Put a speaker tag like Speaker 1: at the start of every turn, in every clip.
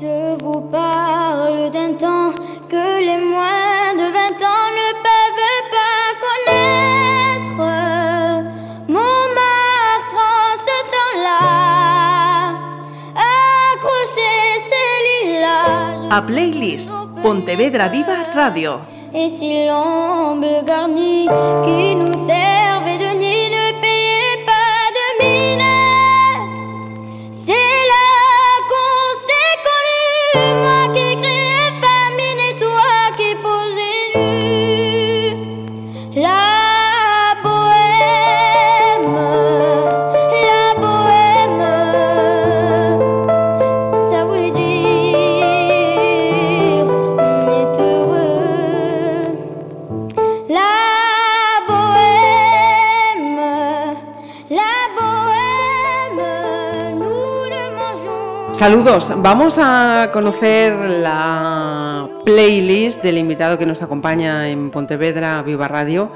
Speaker 1: Je vous parle d'un temps que les moins de 20 ans ne peuvent pas connaître. Montmartre en ce temps-là, accrocher ses lilas.
Speaker 2: A playlist Pontevedra Viva Radio.
Speaker 1: Et si l'ombre garnie qui nous servait
Speaker 3: Saludos, vamos a conocer la playlist del invitado que nos acompaña en Pontevedra Viva Radio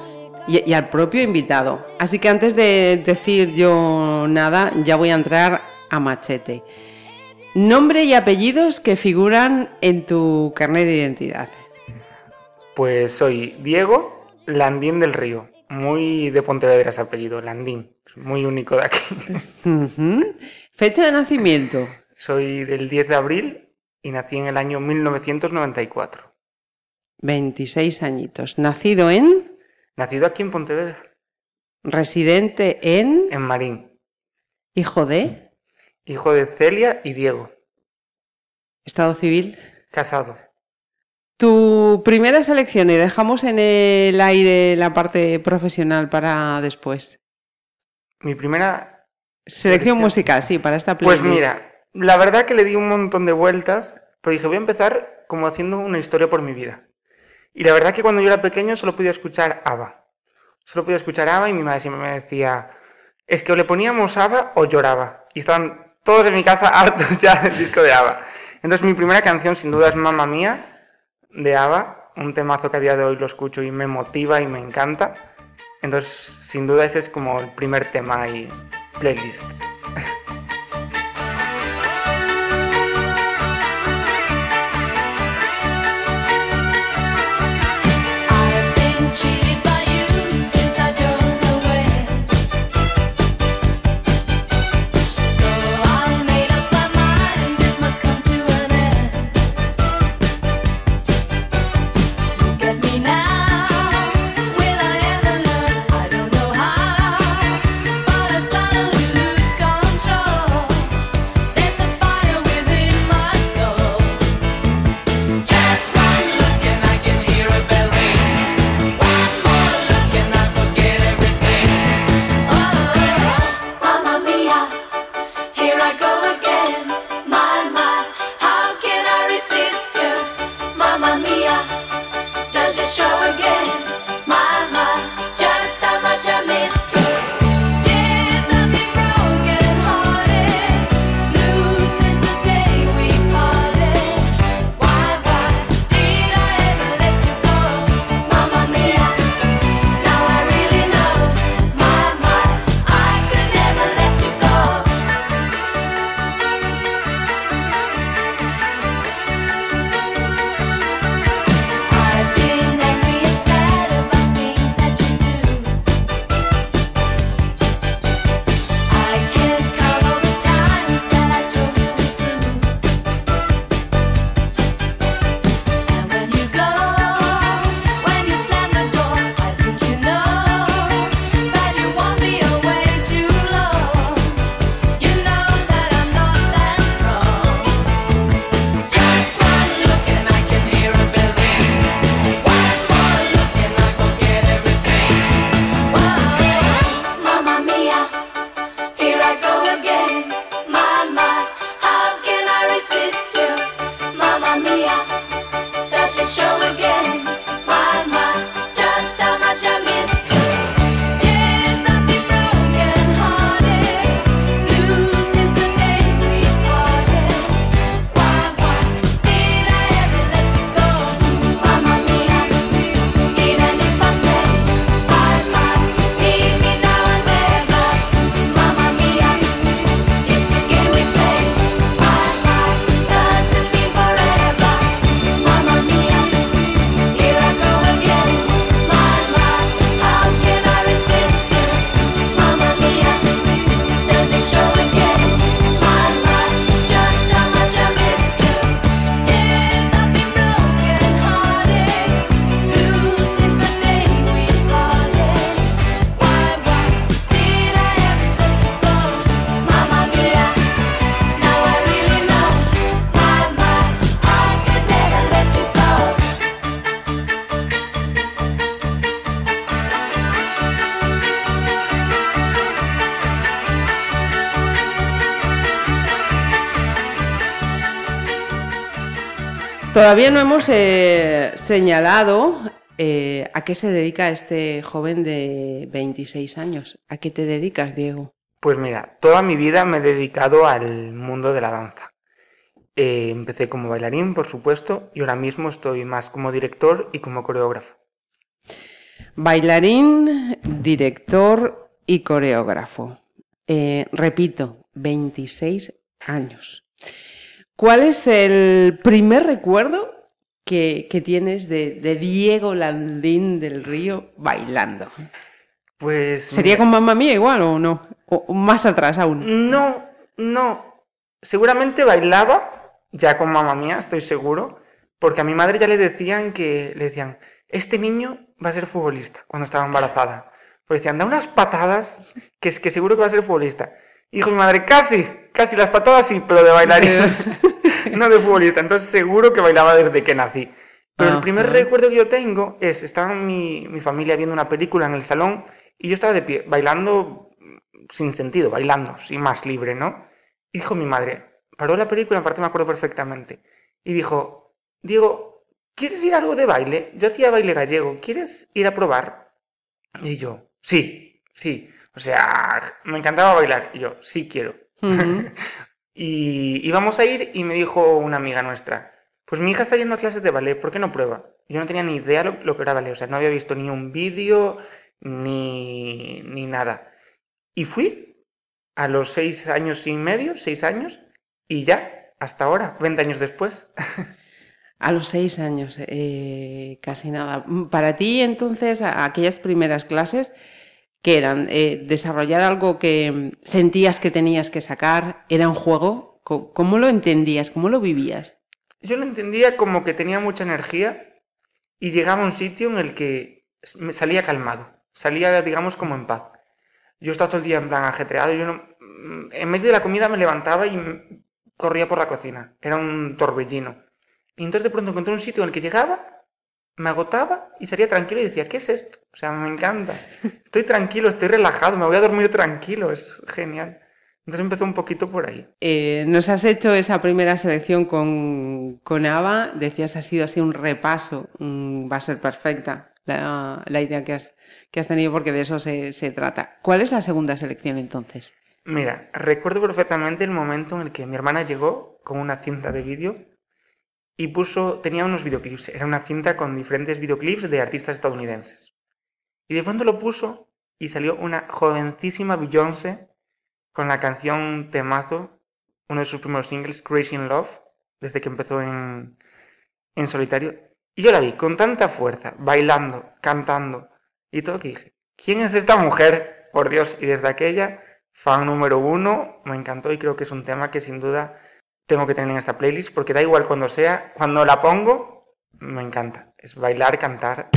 Speaker 3: y, y al propio invitado. Así que antes de decir yo nada, ya voy a entrar a machete. Nombre y apellidos que figuran en tu carnet de identidad.
Speaker 4: Pues soy Diego Landín del Río. Muy de Pontevedra ese apellido, Landín. Muy único de aquí.
Speaker 3: Fecha de nacimiento.
Speaker 4: Soy del 10 de abril y nací en el año 1994.
Speaker 3: 26 añitos. Nacido en,
Speaker 4: Nacido aquí en Pontevedra,
Speaker 3: residente en,
Speaker 4: en Marín.
Speaker 3: hijo de,
Speaker 4: Hijo de Celia y Diego.
Speaker 3: estado civil.
Speaker 4: Casado.
Speaker 3: Tu primera selección y dejamos en el aire la parte profesional para después.
Speaker 4: Mi primera...
Speaker 3: Selección
Speaker 4: Selección.
Speaker 3: musical, sí, para esta
Speaker 4: Pues
Speaker 3: playlist.
Speaker 4: mira, la verdad que le di un montón de vueltas, pero dije, voy a empezar como haciendo una historia por mi vida. Y la verdad que cuando yo era pequeño solo podía escuchar ABBA. Solo podía escuchar ABBA y mi madre siempre me decía, es que o le poníamos ABBA o lloraba. Y estaban todos en mi casa hartos ya del disco de ABBA. Entonces mi primera canción sin duda es Mamma Mía de ABBA, un temazo que a día de hoy lo escucho y me motiva y me encanta. Entonces sin duda ese es como el primer tema y playlist.
Speaker 3: Todavía no hemos eh, señalado eh, a qué se dedica este joven de 26 años. ¿A qué te dedicas, Diego?
Speaker 4: Pues mira, toda mi vida me he dedicado al mundo de la danza. Eh, empecé como bailarín, por supuesto, y ahora mismo estoy más como director y como coreógrafo.
Speaker 3: Bailarín, director y coreógrafo. Repito, 26 años. ¿Cuál es el primer recuerdo que, que tienes de, de Diego Landín del Río bailando?
Speaker 4: Pues...
Speaker 3: ¿Sería con mamá mía igual o no? O, más atrás aún.
Speaker 4: No, no. Seguramente bailaba, ya con mamá mía, estoy seguro, porque a mi madre ya le decían que, le decían, este niño va a ser futbolista cuando estaba embarazada. Pues decían, da unas patadas, que es que seguro que va a ser futbolista. Y dijo mi madre, casi, casi las patadas sí, pero de bailarín, no de futbolista. Entonces seguro que bailaba desde que nací. Pero el primer
Speaker 3: Ajá.
Speaker 4: recuerdo que yo tengo es, estaba mi, mi familia viendo una película en el salón y yo estaba de pie, bailando sin sentido, bailando, sin más libre, ¿no? Y dijo mi madre, paró la película, aparte me acuerdo perfectamente, y dijo, Diego, ¿quieres ir a algo de baile? Yo hacía baile gallego, ¿quieres ir a probar? Y yo, sí, sí, o sea, me encantaba bailar, y yo, sí quiero.
Speaker 3: Ujú.
Speaker 4: Y íbamos a ir y me dijo una amiga nuestra, pues mi hija está yendo a clases de ballet, ¿por qué no prueba? Yo no tenía ni idea lo, lo que era ballet, o sea, no había visto ni un vídeo ni, ni nada. Y fui a los seis años y medio, seis años, y ya, hasta ahora, 20 años después.
Speaker 3: A los seis años, eh, casi nada. Para ti, entonces, aquellas primeras clases, ¿qué eran? Eh, ¿Desarrollar algo que mm, sentías que tenías que sacar? ¿Era un juego? ¿Cómo lo entendías? ¿Cómo lo vivías?
Speaker 4: Yo lo entendía como que tenía mucha energía y llegaba a un sitio en el que me salía calmado, salía, digamos, como en paz. Yo estaba todo el día en plan ajetreado, yo no, en medio de la comida me levantaba y m- corría por la cocina, era un torbellino. Y entonces de pronto encontré un sitio en el que llegaba, me agotaba y salía tranquilo y decía, ¿qué es esto? O sea, me encanta. Estoy tranquilo, estoy relajado, me voy a dormir tranquilo, es genial. Entonces empezó un poquito por ahí.
Speaker 3: Eh, nos has hecho esa primera selección con, con Ava, decías ha sido así un repaso, mm, va a ser perfecta la, la idea que has, que has tenido porque de eso se, se trata. ¿Cuál es la segunda selección entonces?
Speaker 4: Mira, recuerdo perfectamente el momento en el que mi hermana llegó con una cinta de vídeo y puso, tenía unos videoclips, era una cinta con diferentes videoclips de artistas estadounidenses. Y de pronto lo puso y salió una jovencísima Beyoncé con la canción Temazo, uno de sus primeros singles, Crazy in Love, desde que empezó en, en solitario. Y yo la vi con tanta fuerza, bailando, cantando y todo que dije, ¿quién es esta mujer? Por Dios, y desde aquella, fan número uno, me encantó y creo que es un tema que sin duda tengo que tener en esta playlist porque da igual cuando sea, cuando la pongo, me encanta. Es bailar, cantar.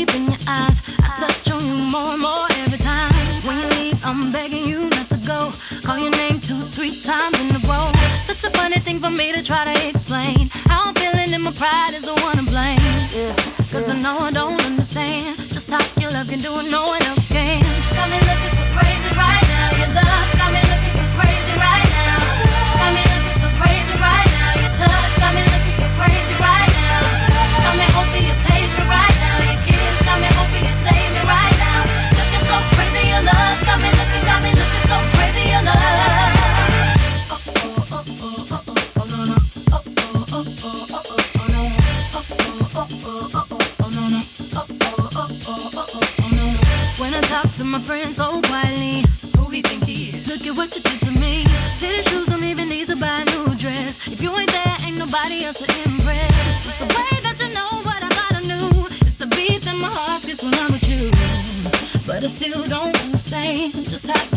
Speaker 5: Deep in your eyes. I touch on you more and more every time. When you leave, I'm begging you not to go. Call your name two, three times in a row. Such a funny thing for me to try to explain. How I'm feeling and my pride is the one to blame. Cause I know I don't just happy.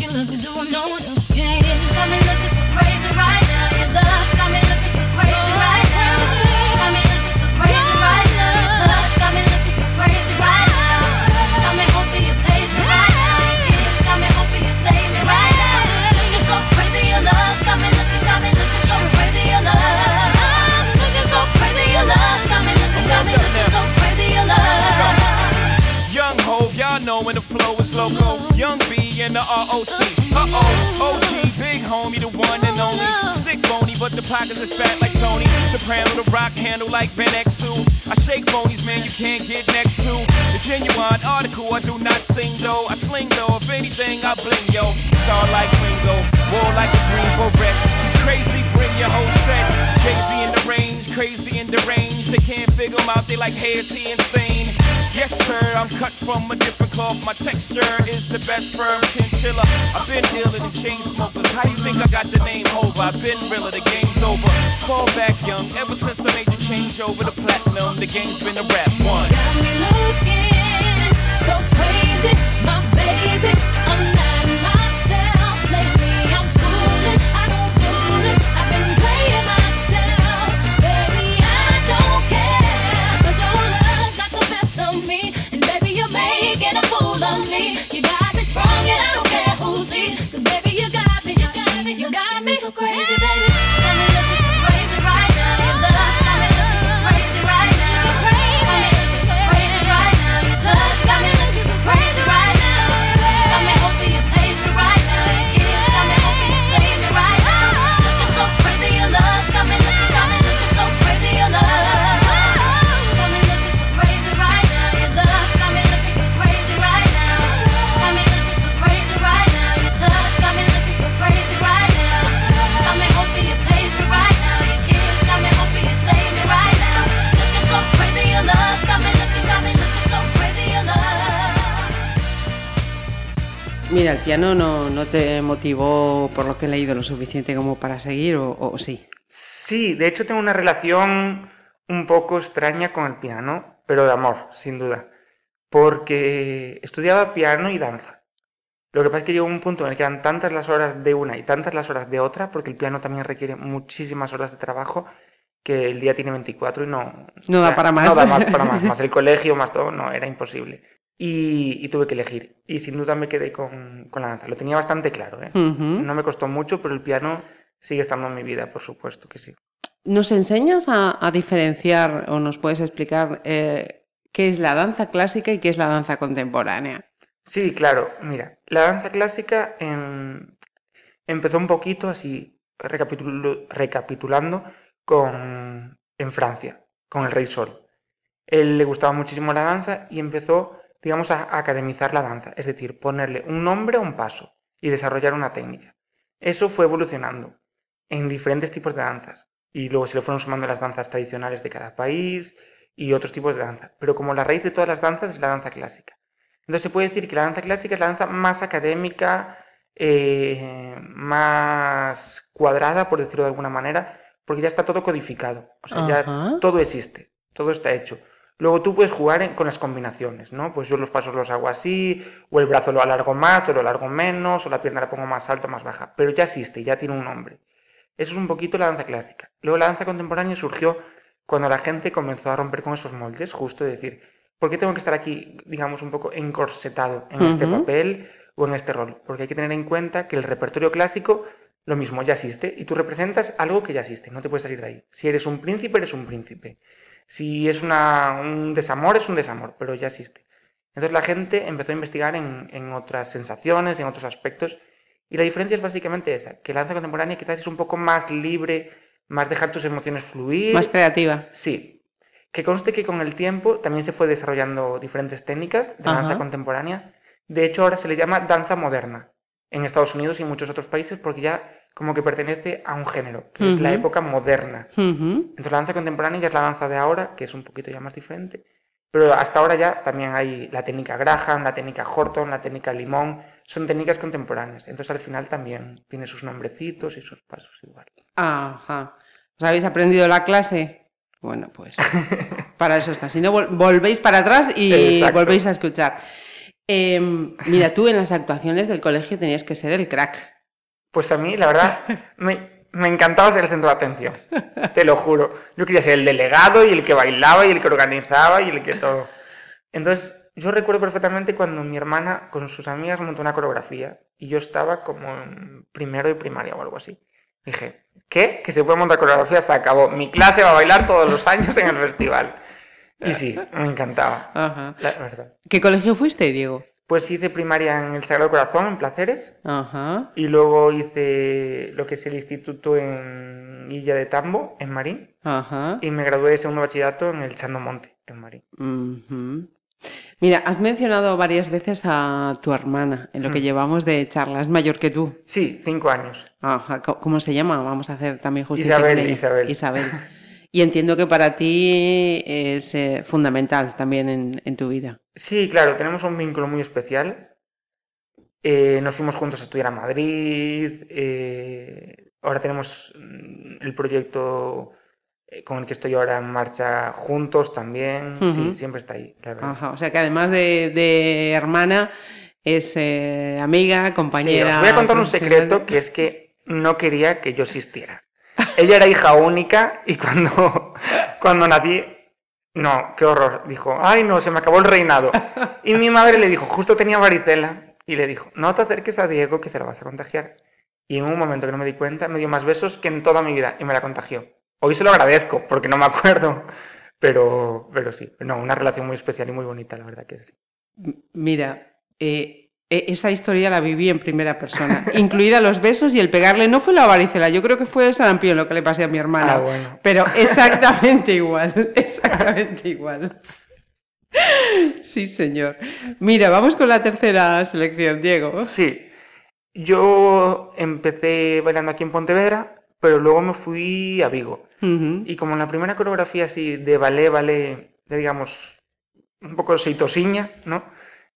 Speaker 6: Flow is loco. Young B and the ROC. Uh oh, OG, big homie, the one and only. Stick bony, but the pockets are fat like Tony. Soprano, the rock handle like Ben X2. I shake phonies, man, you can't get next to. The genuine article, I do not sing though. I sling though, if anything, I bling yo. Star like Ringo, war like a Greensboro wreck. Crazy, bring your whole set. Jay Z in the range, crazy and deranged. They can't figure him out, they like, hey, is he insane? Yes, sir, I'm cut from a different cloth. My texture is the best firm chinchilla. I've been dealing in chain smokers. How you think I got the name over? I've been realer, the game's over. Fall back young, ever since I made the change over to platinum, the game's been a rap one.
Speaker 5: Got me looking so crazy, my crazy,
Speaker 3: El piano no, no te motivó, por lo que he leído, lo suficiente como para seguir, o, o sí.
Speaker 4: Sí, de hecho tengo una relación un poco extraña con el piano, pero de amor, sin duda. Porque estudiaba piano y danza. Lo que pasa es que llegó un punto en el que eran tantas las horas de una y tantas las horas de otra, porque el piano también requiere muchísimas horas de trabajo, que el día tiene 24 y no...
Speaker 3: No da para más.
Speaker 4: No da más para más. Más el colegio, más todo, no, era imposible. Y, y tuve que elegir. Y sin duda me quedé con, con la danza. Lo tenía bastante claro, ¿eh?
Speaker 3: Ujú.
Speaker 4: No me costó mucho, pero el piano sigue estando en mi vida, por supuesto que sí.
Speaker 3: ¿Nos enseñas a, a diferenciar o nos puedes explicar eh, qué es la danza clásica y qué es la danza contemporánea?
Speaker 4: Sí, claro. Mira, la danza clásica em, empezó un poquito así, recapitulando, con, en Francia, con el Rey Sol. Él le gustaba muchísimo la danza y empezó, digamos, a, academizar la danza, es decir, ponerle un nombre a un paso y desarrollar una técnica. Eso fue evolucionando en diferentes tipos de danzas y luego se le fueron sumando las danzas tradicionales de cada país y otros tipos de danza. Pero como la raíz de todas las danzas es la danza clásica. Entonces se puede decir que la danza clásica es la danza más académica, eh, más cuadrada, por decirlo de alguna manera, porque ya está todo codificado. O sea,
Speaker 3: Ajá.
Speaker 4: ya todo existe, todo está hecho. Luego tú puedes jugar en- con las combinaciones, ¿no? Pues yo los pasos los hago así, o el brazo lo alargo más, o lo alargo menos, o la pierna la pongo más alta o más baja. Pero ya existe, ya tiene un nombre. Eso es un poquito la danza clásica. Luego la danza contemporánea surgió cuando la gente comenzó a romper con esos moldes, justo de decir, ¿por qué tengo que estar aquí, digamos, un poco encorsetado en este papel o en este rol? Porque hay que tener en cuenta que el repertorio clásico, lo mismo, ya existe, y tú representas algo que ya existe, no te puedes salir de ahí. Si eres un príncipe, eres un príncipe. Si es una, un desamor, es un desamor, pero ya existe. Entonces la gente empezó a investigar en, en otras sensaciones, en otros aspectos, y la diferencia es básicamente esa, que la danza contemporánea quizás es un poco más libre, más dejar tus emociones fluir.
Speaker 3: Más creativa.
Speaker 4: Sí. Que conste que con el tiempo también se fue desarrollando diferentes técnicas de danza contemporánea. De hecho, ahora se le llama danza moderna en Estados Unidos y en muchos otros países porque ya como que pertenece a un género, que es la época moderna.
Speaker 3: Ujú.
Speaker 4: Entonces la danza contemporánea ya es la danza de ahora, que es un poquito ya más diferente. Pero hasta ahora ya también hay la técnica Graham, la técnica Horton, la técnica Limón. Son técnicas contemporáneas. Entonces al final también tiene sus nombrecitos y sus pasos igual.
Speaker 3: Ajá. ¿Os habéis aprendido la clase? Bueno, pues para eso está. Si no, vol- volvéis para atrás y
Speaker 4: Exacto.
Speaker 3: volvéis a escuchar. Em, mira, tú en las actuaciones del colegio tenías que ser el crack.
Speaker 4: Pues a mí, la verdad, me, me encantaba ser el centro de atención. Te lo juro. Yo quería ser el delegado y el que bailaba y el que organizaba y el que todo. Entonces, yo recuerdo perfectamente cuando mi hermana con sus amigas montó una coreografía y yo estaba como en primero de primaria o algo así. Dije, ¿qué? Que se puede montar coreografía, se acabó. Mi clase va a bailar todos los años en el festival. Y sí, me encantaba.
Speaker 3: Ajá.
Speaker 4: La verdad.
Speaker 3: ¿Qué colegio fuiste, Diego?
Speaker 4: Pues hice primaria en el Sagrado Corazón, en Placeres,
Speaker 3: Ajá.
Speaker 4: y luego hice lo que es el instituto en Illa de Tambo, en Marín,
Speaker 3: Ajá.
Speaker 4: y me gradué de segundo bachillerato en el Chando Monte, en Marín.
Speaker 3: Ujú. Mira, has mencionado varias veces a tu hermana en lo que
Speaker 4: Mm.
Speaker 3: llevamos de charla. Es mayor que tú.
Speaker 4: Sí, cinco años.
Speaker 3: Ajá. ¿Cómo se llama? Vamos a hacer también justicia.
Speaker 4: Isabel. Isabel.
Speaker 3: Y entiendo que para ti es eh, fundamental también en, en tu vida.
Speaker 4: Sí, claro, tenemos un vínculo muy especial. Eh, nos fuimos juntos a estudiar a Madrid. eh, ahora tenemos mm, el proyecto con el que estoy ahora en marcha juntos también. Sí, siempre está ahí, la verdad.
Speaker 3: Ajá. O sea que además de, de hermana, es amiga,
Speaker 4: Sí,
Speaker 3: compañera.
Speaker 4: os voy a contar un secreto que es que no quería que yo existiera. Ella era hija única y cuando, cuando nací, no, qué horror. Dijo, ay no, se me acabó el reinado. Y mi madre le dijo, justo tenía varicela, y le dijo, no te acerques a Diego que se la vas a contagiar. Y en un momento que no me di cuenta, me dio más besos que en toda mi vida y me la contagió. Hoy se lo agradezco porque no me acuerdo, pero, pero sí, no, una relación muy especial y muy bonita, la verdad que sí.
Speaker 3: Mira, eh, esa historia la viví en primera persona, incluida los besos y el pegarle. No fue la varicela, yo creo que fue el sarampión lo que le pasé a mi hermana.
Speaker 4: Ah, bueno.
Speaker 3: Pero exactamente igual, exactamente igual. Sí, señor. Mira, vamos con la tercera selección, Diego.
Speaker 4: Sí, yo empecé bailando aquí en Pontevedra, pero luego me fui a Vigo. Y como en la primera coreografía así de ballet, ballet, de, digamos, un poco seitosiña, ¿no?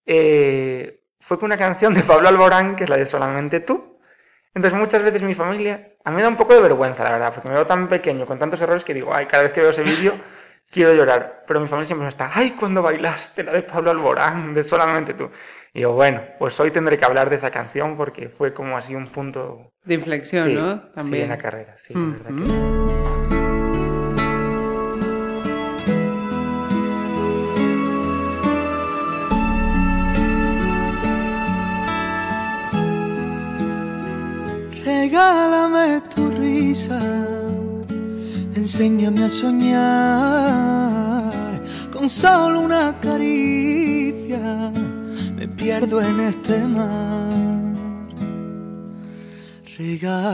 Speaker 4: Eh, fue con una canción de Pablo Alborán, que es la de Solamente tú. Entonces muchas veces mi familia, a mí me da un poco de vergüenza, la verdad, porque me veo tan pequeño, con tantos errores, que digo, ay, cada vez que veo ese vídeo quiero llorar. Pero mi familia siempre me está, ay, cuando bailaste la de Pablo Alborán, de Solamente tú. Y yo, bueno, pues hoy tendré que hablar de esa canción porque fue como así un punto...
Speaker 3: De inflexión,
Speaker 4: sí,
Speaker 3: ¿no?
Speaker 4: sí,
Speaker 3: También.
Speaker 4: en la carrera, sí, la que
Speaker 7: Regálame tu risa, enséñame a soñar con solo una caricia. Me pierdo en este mar. Regálame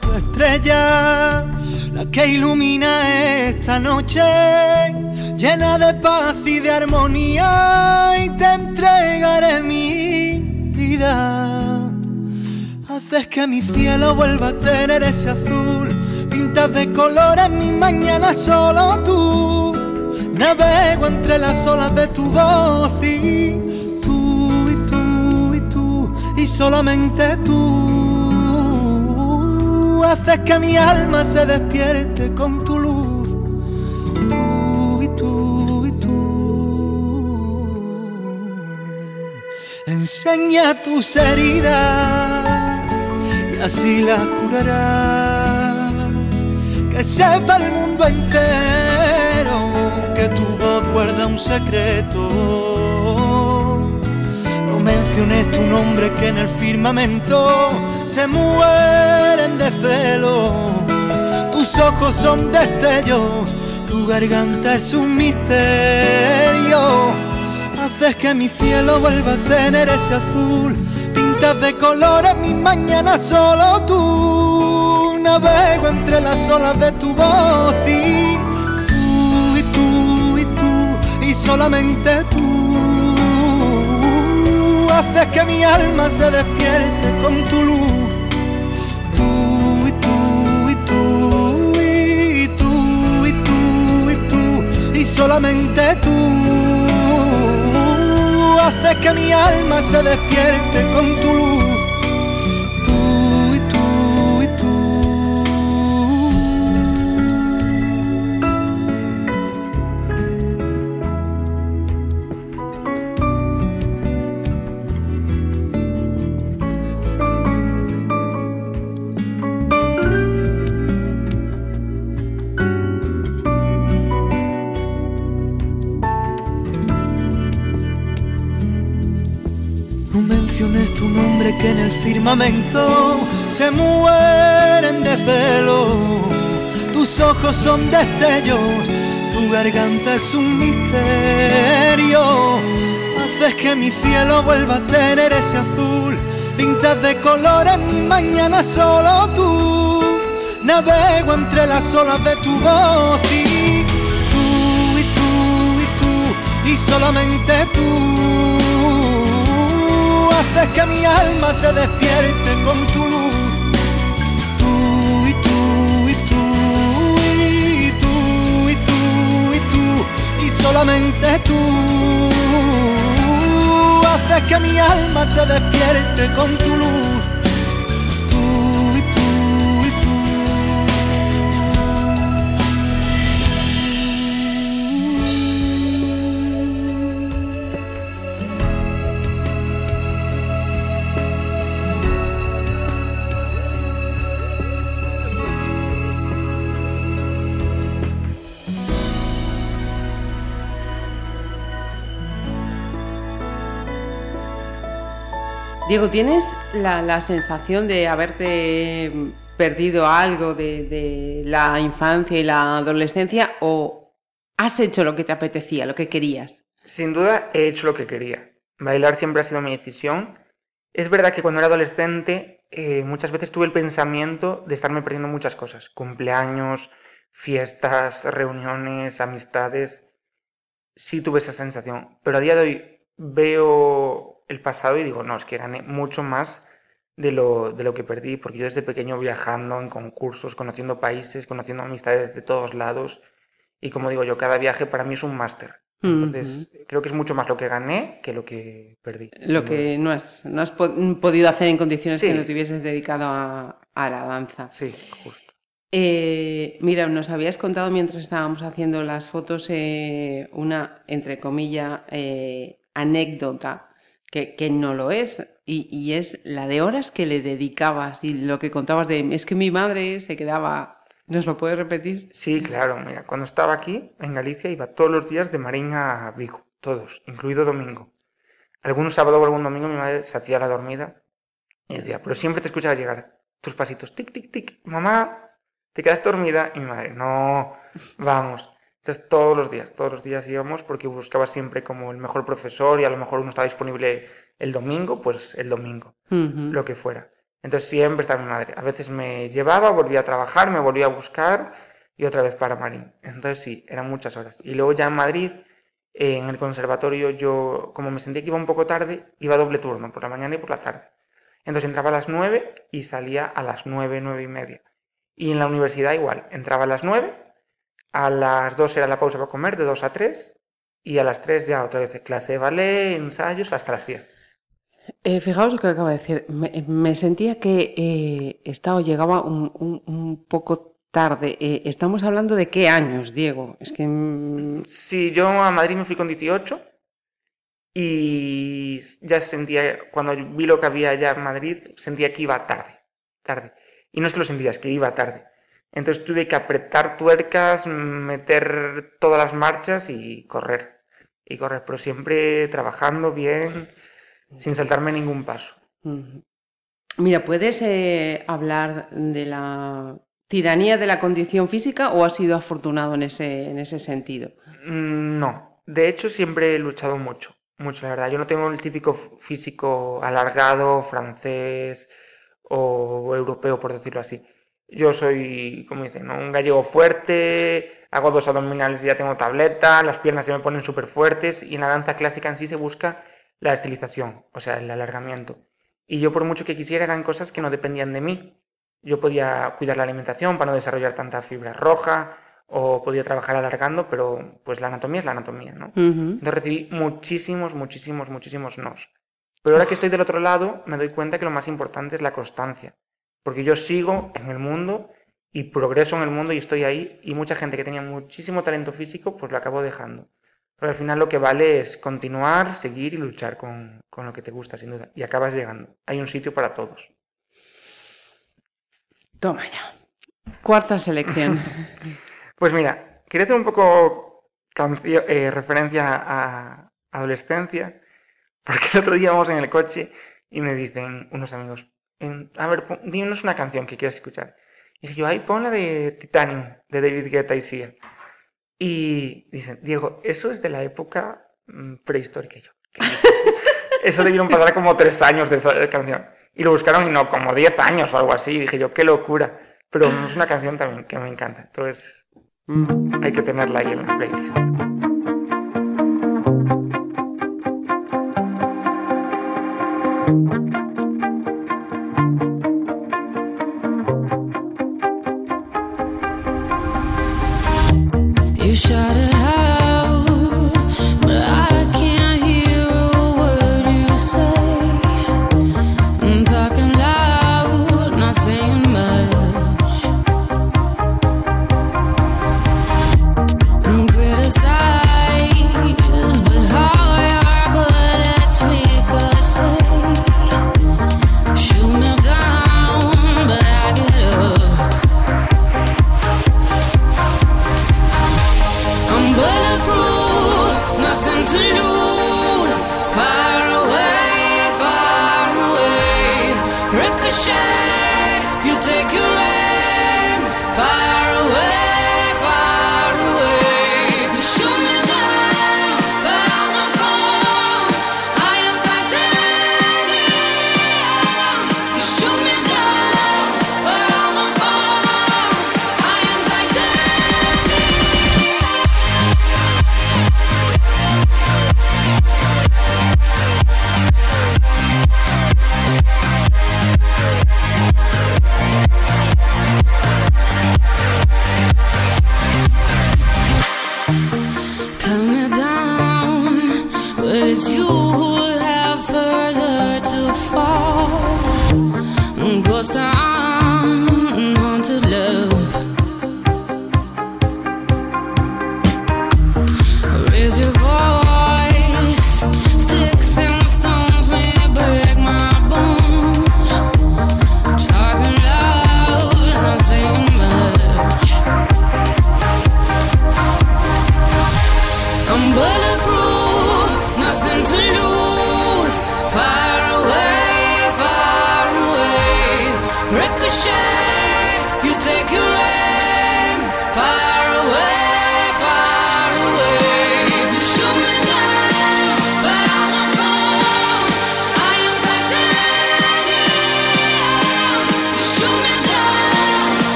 Speaker 7: tu estrella, la que ilumina esta noche, llena de paz y de armonía, y te entregaré mi vida. Haces que mi cielo vuelva a tener ese azul, pintas de colores mi mañana solo tú. Navego entre las olas de tu voz y tú y tú y tú y solamente tú haces que mi alma se despierte con tu luz. Tú y tú y tú. Enseña tus heridas así las curarás. Que sepa el mundo entero que tu voz guarda un secreto. No menciones tu nombre que en el firmamento se mueren de celo. Tus ojos son destellos, tu garganta es un misterio. Haces que mi cielo vuelva a tener ese azul. Pintas de colores mi mañana solo tú. Navego entre las olas de tu voz y tú y tú y tú y solamente tú. Haces que mi alma se despierte con tu luz. Tú y tú y tú y tú y tú y tú y solamente tú haces que mi alma se despierte con tu luz. Se mueren de celo. Tus ojos son destellos, Tu garganta es un misterio. Haces que mi cielo vuelva a tener ese azul. Pintas de colores mi mañana solo tú. Navego entre las olas de tu voz y tú y tú y tú y solamente tú haces que mi alma se despierte con tu luz. Tú y tú y tú y tú y tú y tú y solamente tú haces que mi alma se despierte con tu luz.
Speaker 3: Diego, ¿tienes la, sensación de haberte perdido algo de, de la infancia y la adolescencia o has hecho lo que te apetecía, lo que querías?
Speaker 4: Sin duda he hecho lo que quería. Bailar siempre ha sido mi decisión. Es verdad que cuando era adolescente eh, muchas veces tuve el pensamiento de estarme perdiendo muchas cosas. Cumpleaños, fiestas, reuniones, amistades. Sí tuve esa sensación. Pero a día de hoy veo el pasado y digo, no, es que gané mucho más de lo, de lo que perdí, porque yo desde pequeño viajando en concursos, conociendo países, conociendo amistades de todos lados, y como digo yo, cada viaje para mí es un máster. Entonces, creo que es mucho más lo que gané que lo que perdí.
Speaker 3: Lo que no has, no has po- podido hacer en condiciones
Speaker 4: Sí.
Speaker 3: que no te hubieses dedicado a, a la danza.
Speaker 4: Sí, justo.
Speaker 3: Eh, mira, nos habías contado mientras estábamos haciendo las fotos eh, una, entre comillas, eh, anécdota que, que no lo es, y, y es la de horas que le dedicabas y lo que contabas de, es que mi madre se quedaba, ¿nos lo puedes repetir?
Speaker 4: Sí, claro, mira, cuando estaba aquí, en Galicia, iba todos los días de Marín a Vigo, todos, incluido domingo. Algún sábado o algún domingo mi madre se hacía la dormida y decía, pero siempre te escuchaba llegar tus pasitos, tic, tic, tic, mamá, te quedas dormida, y mi madre, no, vamos. Entonces todos los días, todos los días íbamos porque buscaba siempre como el mejor profesor y a lo mejor uno estaba disponible el domingo, pues el domingo lo que fuera. Entonces siempre estaba mi madre. A veces me llevaba, volvía a trabajar, me volvía a buscar y otra vez para Marín. Entonces sí, eran muchas horas. Y luego ya en Madrid, eh, en el conservatorio, yo, como me sentía que iba un poco tarde, iba a doble turno, por la mañana y por la tarde. Entonces entraba a las 9 y salía a las 9, 9 y media. Y en la universidad igual, entraba a las 9, a las 2 era la pausa para comer, de 2 a 3, y a las 3 ya otra vez clase de ballet, ensayos, hasta las 10.
Speaker 3: Eh, fijaos lo que acabo de decir. Me, me sentía que eh, estaba llegaba un, un- un poco tarde. Eh, estamos hablando de qué años, Diego. Es que mm,
Speaker 4: Sí, yo a Madrid me fui con 18 y ya sentía, cuando vi lo que había allá en Madrid, sentía que iba tarde, tarde. Y no es que lo sentía, es que iba tarde. Entonces tuve que apretar tuercas, meter todas las marchas y correr. Y correr, pero siempre trabajando bien, sin saltarme ningún paso.
Speaker 3: Mira, ¿puedes eh, hablar de la tiranía de la condición física o has sido afortunado en ese, en ese sentido?
Speaker 4: Mm, No, de hecho siempre he luchado mucho, mucho, la verdad. Yo no tengo el típico físico alargado, francés o europeo, por decirlo así. Yo soy, como dicen, ¿no? un gallego fuerte, hago dos abdominales y ya tengo tableta, las piernas se me ponen súper fuertes y en la danza clásica en sí se busca la estilización, o sea, el alargamiento. Y yo por mucho que quisiera eran cosas que no dependían de mí. Yo podía cuidar la alimentación para no desarrollar tanta fibra roja o podía trabajar alargando, pero pues la anatomía es la anatomía, ¿no?
Speaker 3: Ujú.
Speaker 4: Entonces recibí muchísimos, muchísimos, muchísimos nos. Pero ahora que estoy del otro lado, me doy cuenta que lo más importante es la constancia. Porque yo sigo en el mundo y progreso en el mundo y estoy ahí y mucha gente que tenía muchísimo talento físico, pues lo acabo dejando. Pero al final lo que vale es continuar, seguir y luchar con, con lo que te gusta, sin duda. Y acabas llegando. Hay un sitio para todos.
Speaker 3: Toma ya. Cuarta selección.
Speaker 4: Pues mira, quería hacer un poco cancio- eh, referencia a adolescencia, porque el otro día vamos en el coche y me dicen unos amigos, en- a ver, pon- dinos una canción que quieras escuchar. Y dije yo, ay, pon la de Titanium, de David Guetta y Sia. Y dicen, Diego, eso es de la época mm, prehistórica. Y yo, ¿qué dices? eso debieron pasar como tres años de esa canción. Y lo buscaron y no, como diez años o algo así. Y dije yo, qué locura. Pero es una canción también que me encanta. Entonces,
Speaker 3: Mm.
Speaker 4: hay que tenerla ahí en la playlist.
Speaker 5: You You shot it.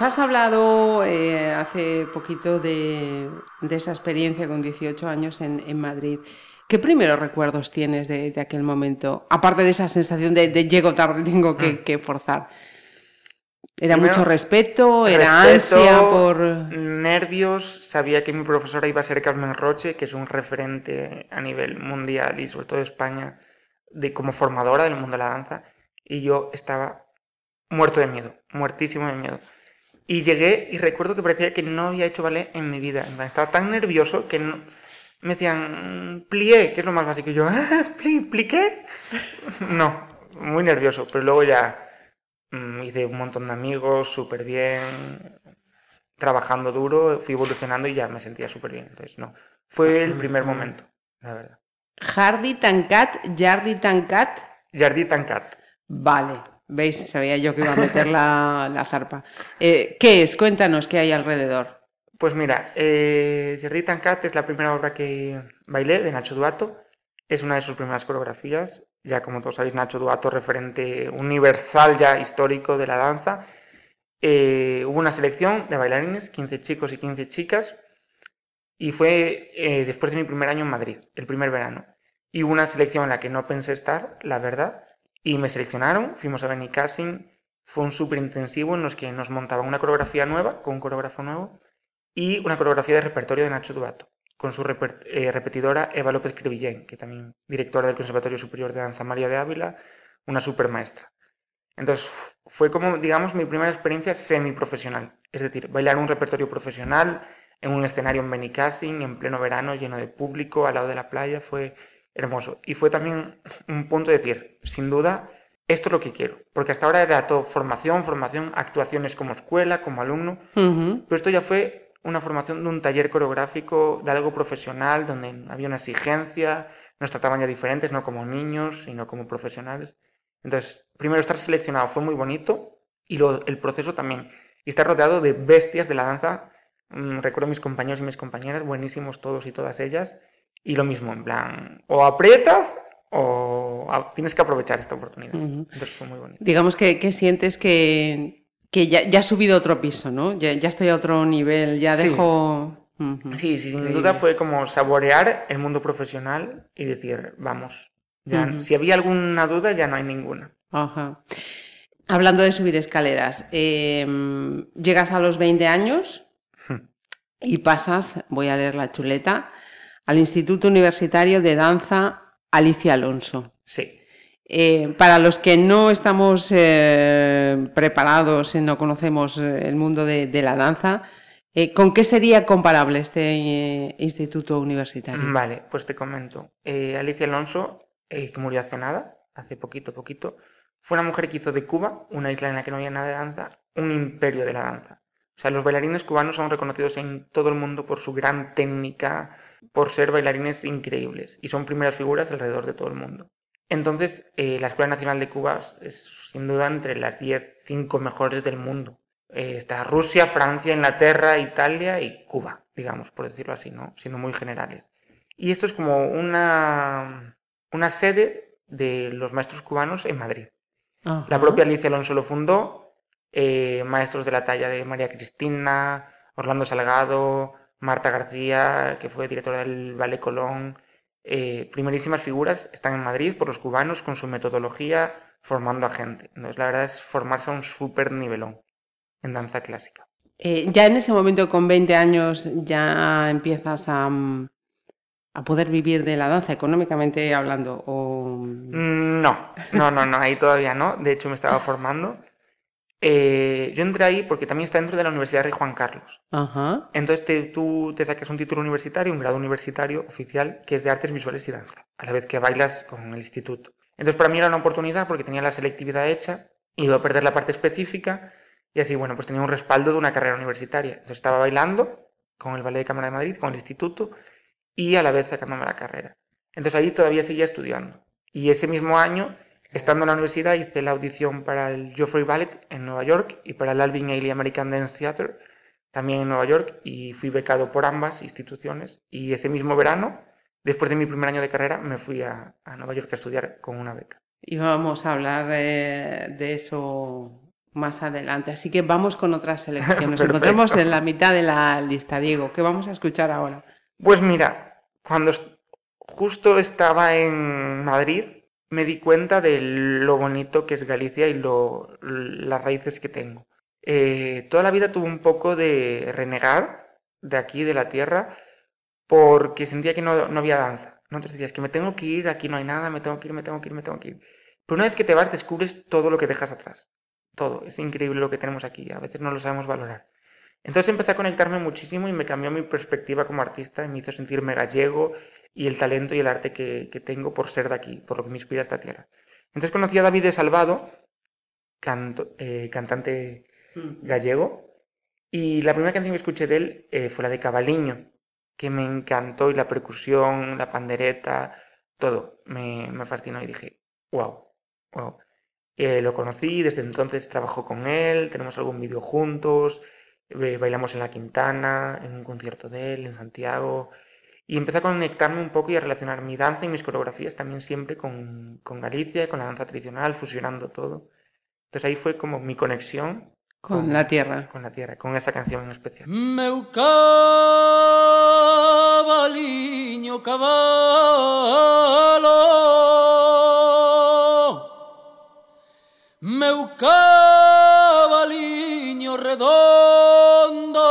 Speaker 3: Nos has hablado eh, hace poquito de, de esa experiencia con 18 años en, en Madrid. ¿Qué primeros recuerdos tienes de, de aquel momento? Aparte de esa sensación de, de llego tarde, tengo que, que forzar. ¿Era
Speaker 4: Primero,
Speaker 3: mucho respeto? ¿Era
Speaker 4: Respeto,
Speaker 3: ansia por...?
Speaker 4: Nervios. Sabía que mi profesora iba a ser Carmen Roche, que es un referente a nivel mundial y sobre todo de España, de, como formadora del mundo de la danza. Y yo estaba muerto de miedo, muertísimo de miedo. Y llegué y recuerdo que parecía que no había hecho ballet en mi vida. Estaba tan nervioso que no- me decían, plié, que es lo más básico. Y yo, "Ah, pli, pliqué. No, muy nervioso. Pero luego ya mm, hice un montón de amigos, súper bien, trabajando duro, fui evolucionando y ya me sentía súper bien. Entonces, no, fue el primer momento, la verdad.
Speaker 3: Hardy Tancat, Jardi Tancat.
Speaker 4: Jardí Tancat.
Speaker 3: Vale, veis, sabía yo que iba a meter la, la zarpa. Eh, ¿Qué es? Cuéntanos qué hay alrededor.
Speaker 4: Pues mira, eh, Jardí Tancat es la primera obra que bailé de Nacho Duato. Es una de sus primeras coreografías. Ya como todos sabéis, Nacho Duato, referente universal ya histórico de la danza. Eh, hubo una selección de bailarines, 15 chicos y 15 chicas, y fue eh, después de mi primer año en Madrid, el primer verano. Y hubo una selección en la que no pensé estar, la verdad, y me seleccionaron, fuimos a Benicassin, fue un súper intensivo en los que nos montaban una coreografía nueva, con un coreógrafo nuevo, y una coreografía de repertorio de Nacho Duato, con su eh, repetidora Eva López Crevillén, que también directora del Conservatorio Superior de Danza María de Ávila, una super maestra. Entonces fue como, digamos, mi primera experiencia semiprofesional, es decir, bailar un repertorio profesional en un escenario en Benicassin, en pleno verano, lleno de público, al lado de la playa, fue hermoso. Y fue también un punto de decir, sin duda, esto es lo que quiero, porque hasta ahora era todo formación, formación, actuaciones como escuela, como alumno, pero esto ya fue una formación de un taller coreográfico, de algo profesional, donde había una exigencia, nos trataban ya diferentes, no como niños, sino como profesionales. Entonces, primero estar seleccionado fue muy bonito y lo- el proceso también. Y estar rodeado de bestias de la danza. Mm, recuerdo mis compañeros y mis compañeras, buenísimos todos y todas ellas. Y lo mismo, en plan, o aprietas o a- tienes que aprovechar esta oportunidad. Entonces fue muy bonito.
Speaker 3: Digamos que, que sientes que, que ya, ya has subido otro piso, ¿no? Ya, ya estoy a otro nivel, ya
Speaker 4: Sí.
Speaker 3: dejo...
Speaker 4: Sí, sí, sin duda fue como saborear el mundo profesional y decir, vamos, ya, si había alguna duda ya no hay ninguna.
Speaker 3: Ajá. Hablando de subir escaleras, eh, llegas a los 20 años y pasas, voy a leer la chuleta, al Instituto Universitario de Danza Alicia Alonso.
Speaker 4: Sí.
Speaker 3: Eh, para los que no estamos eh, preparados y no conocemos eh, el mundo de, de la danza, eh, ¿con qué sería comparable este instituto universitario?
Speaker 4: Vale, pues te comento. Alicia Alonso, que murió hace nada, hace poquito, poquito, fue una mujer que hizo de Cuba, una isla en la que no había nada de danza, un imperio de la danza. O sea, los bailarines cubanos son reconocidos en todo el mundo por su gran técnica, por ser bailarines increíbles y son primeras figuras alrededor de todo el mundo. Entonces, eh, la Escuela Nacional de Cuba es sin duda entre las 10, 5 mejores del mundo. Eh, está Rusia, Francia, Inglaterra, Italia y Cuba, digamos, por decirlo así, ¿no? Siendo muy generales. Y esto es como una, una sede de los maestros cubanos en Madrid.
Speaker 3: Ajá.
Speaker 4: La propia Alicia Alonso lo fundó, eh, maestros de la talla de María Cristina, Orlando Salgado, Marta García, que fue directora del Ballet Colón, eh, primerísimas figuras están en Madrid por los cubanos con su metodología formando a gente. Entonces, la verdad es formarse a un súper nivelón en danza clásica.
Speaker 3: Eh, ya en ese momento, con 20 años, ya empiezas a, mm, a poder vivir de la danza, económicamente hablando. O...
Speaker 4: Mm, No, no, no, no, ahí todavía no. De hecho, me estaba formando. Eh, yo entré ahí porque también está dentro de la Universidad Rey Juan Carlos.
Speaker 3: Ajá.
Speaker 4: Entonces te- tú te sacas un título universitario, un grado universitario oficial, que es de artes visuales y danza, a la vez que bailas con el instituto. Entonces para mí era una oportunidad porque tenía la selectividad hecha, iba a perder la parte específica y así, bueno, pues tenía un respaldo de una carrera universitaria. Entonces estaba bailando con el Ballet de Cámara de Madrid, con el instituto y a la vez sacándome la carrera. Entonces ahí todavía seguía estudiando. Y ese mismo año, estando en la universidad, hice la audición para el Joffrey Ballet en Nueva York y para el Alvin Ailey American Dance Theatre también en Nueva York y fui becado por ambas instituciones y ese mismo verano, después de mi primer año de carrera, me fui a, a Nueva York a estudiar con una beca.
Speaker 3: Y vamos a hablar eh, de eso más adelante. Así que vamos con otras selecciones. Nos encontramos en la mitad de la lista, Diego. ¿Qué vamos a escuchar ahora?
Speaker 4: Pues mira, cuando justo estaba en Madrid, me di cuenta de lo bonito que es Galicia y lo, las raíces que tengo. Eh, toda la vida tuve un poco de renegar de aquí, de la tierra, porque sentía que no, no había danza. ¿no? Entonces decías que me tengo que ir, aquí no hay nada, me tengo que ir, me tengo que ir, me tengo que ir. Pero una vez que te vas, descubres todo lo que dejas atrás. Todo. Es increíble lo que tenemos aquí. A veces no lo sabemos valorar. Entonces empecé a conectarme muchísimo y me cambió mi perspectiva como artista y me hizo sentirme gallego y el talento y el arte que, que tengo por ser de aquí, por lo que me inspira esta tierra. Entonces conocí a David de Salvado, canto- eh, cantante gallego, y la primera canción que escuché de él eh, fue la de Cabaliño, que me encantó y la percusión, la pandereta, todo. Me, me fascinó y dije, wow, wow. Eh, lo conocí, desde entonces trabajo con él, tenemos algún vídeo juntos, bailamos en la Quintana, en un concierto de él, en Santiago, y empecé a conectarme un poco y a relacionar mi danza y mis coreografías también siempre con, con Galicia, con la danza tradicional, fusionando todo. Entonces ahí fue como mi conexión
Speaker 3: Con la tierra.
Speaker 4: con la tierra, con esa canción en especial.
Speaker 8: Meu cabaliño cabalo Meu cabaliño redondo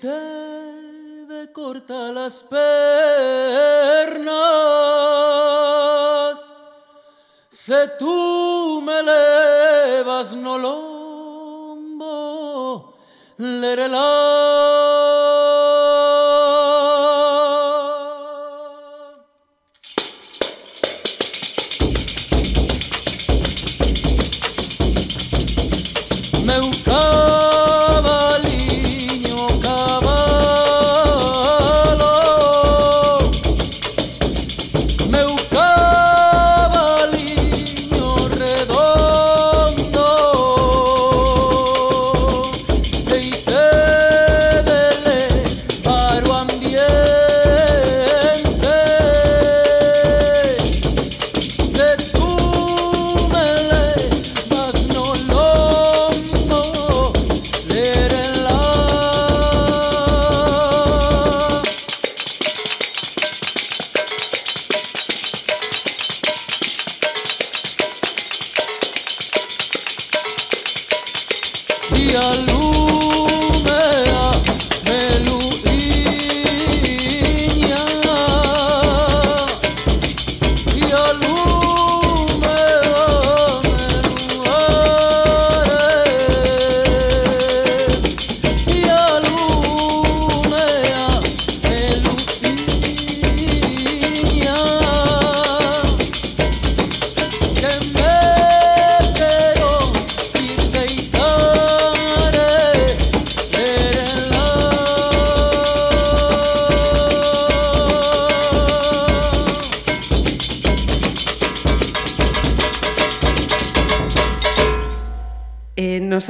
Speaker 8: te de corta las pernas Se tú me levas no lombo, lerela.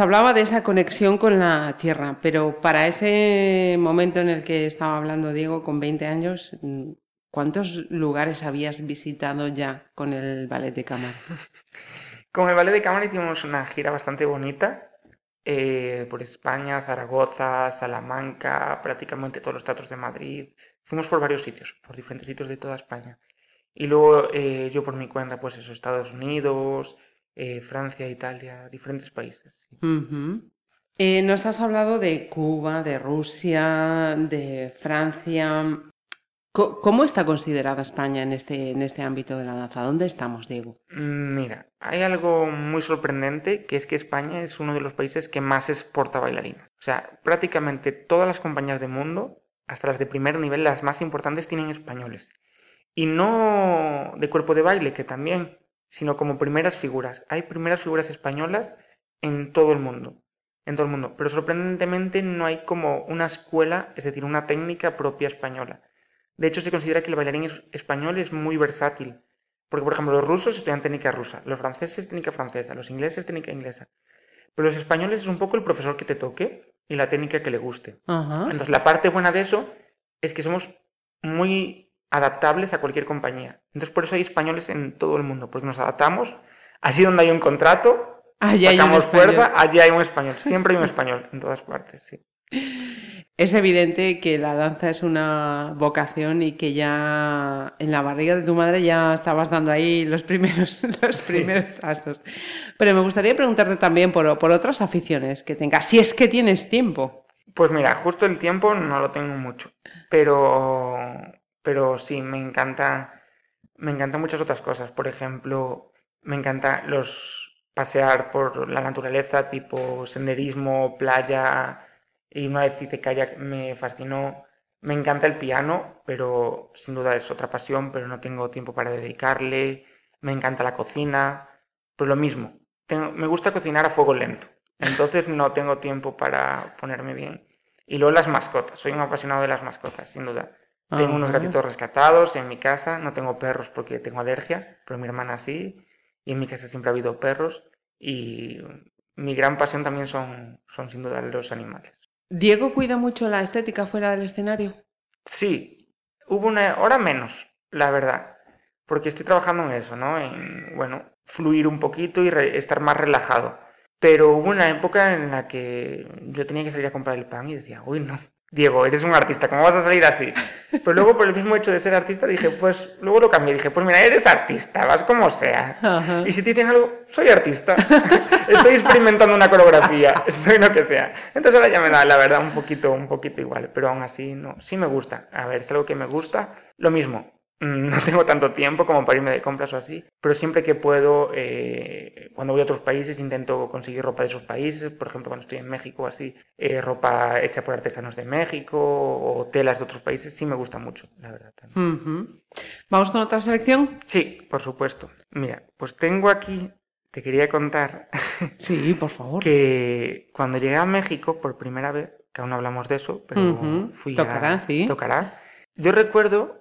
Speaker 3: Hablaba de esa conexión con la tierra, pero para ese momento en el que estaba hablando Diego, con 20 años, ¿cuántos lugares habías visitado ya con el ballet de cámara?
Speaker 4: Con el Ballet de Cámara hicimos una gira bastante bonita eh, por España, Zaragoza, Salamanca, prácticamente todos los teatros de Madrid. Fuimos por varios sitios, por diferentes sitios de toda España. Y luego eh, yo por mi cuenta, pues eso, Estados Unidos, eh, Francia, Italia, diferentes países. sí.
Speaker 3: Eh, nos has hablado de Cuba, de Rusia, de Francia. ¿Cómo está considerada España en este, en este ámbito de la danza? ¿Dónde estamos, Diego?
Speaker 4: Mm, Mira, hay algo muy sorprendente, que es que España es uno de los países que más exporta bailarines. O sea, prácticamente todas las compañías del mundo, hasta las de primer nivel, las más importantes, tienen españoles. Y no de cuerpo de baile, que también, sino como primeras figuras. Hay primeras figuras españolas en todo el mundo. En todo el mundo. Pero sorprendentemente no hay como una escuela, es decir, una técnica propia española. De hecho, se considera que el bailarín es- español es muy versátil. Porque, por ejemplo, los rusos estudian técnica rusa, los franceses técnica francesa, los ingleses técnica inglesa. Pero los españoles es un poco el profesor que te toque y la técnica que le guste.
Speaker 3: Ajá.
Speaker 4: Entonces, la parte buena de eso es que somos muy adaptables a cualquier compañía. Entonces, por eso hay españoles en todo el mundo, porque nos adaptamos. Así donde hay un contrato,
Speaker 3: Allí hay un
Speaker 4: sacamos
Speaker 3: español.
Speaker 4: fuerza, allí hay un español. Siempre hay un español en todas partes, sí.
Speaker 3: Es evidente que la danza es una vocación y que ya en la barriga de tu madre ya estabas dando ahí los primeros, los primeros pasos. Pero me gustaría preguntarte también por, por otras aficiones que tengas, si es que tienes tiempo.
Speaker 4: Pues mira, justo el tiempo no lo tengo mucho, pero, pero sí, me encanta, me encantan muchas otras cosas. Por ejemplo, me encanta los pasear por la naturaleza, tipo senderismo, playa, y una vez hice kayak, me fascinó. Me encanta el piano, pero sin duda es otra pasión, pero no tengo tiempo para dedicarle. Me encanta la cocina, pues lo mismo. Tengo- me gusta cocinar a fuego lento, entonces no tengo tiempo para ponerme bien. Y luego las mascotas, soy un apasionado de las mascotas, sin duda. Tengo unos gatitos rescatados en mi casa. No tengo perros porque tengo alergia, pero mi hermana sí. Y en mi casa siempre ha habido perros. Y mi gran pasión también son, son sin duda los animales.
Speaker 3: ¿Diego cuida mucho la estética fuera del escenario?
Speaker 4: Sí, hubo una hora menos, la verdad. Porque estoy trabajando en eso, ¿no? En, bueno, fluir un poquito y re- estar más relajado. Pero hubo una época en la que yo tenía que salir a comprar el pan y decía, uy, no, Diego, eres un artista, ¿cómo vas a salir así? Pero luego, por el mismo hecho de ser artista, dije, pues, luego lo cambié. Dije, pues mira, eres artista, vas como sea. Y si te dicen algo, soy artista. Estoy experimentando una coreografía, estoy lo que sea. Entonces ahora ya me da, la verdad, un poquito, un poquito igual. Pero aún así, no, sí me gusta. A ver, es algo que me gusta. Lo mismo, no tengo tanto tiempo como para irme de compras o así, pero siempre que puedo, eh, cuando voy a otros países, intento conseguir ropa de esos países. Por ejemplo, cuando estoy en México o así, eh, ropa hecha por artesanos de México o telas de otros países, sí me gusta mucho, la verdad.
Speaker 3: ¿Vamos con otra selección?
Speaker 4: Sí, por supuesto. Mira, pues tengo aquí, te quería contar
Speaker 3: Sí, por favor.
Speaker 4: que cuando llegué a México por primera vez, que aún no hablamos de eso, pero
Speaker 3: Ujú,
Speaker 4: fui
Speaker 3: tocará,
Speaker 4: a...
Speaker 3: sí.
Speaker 4: Tocará. Yo recuerdo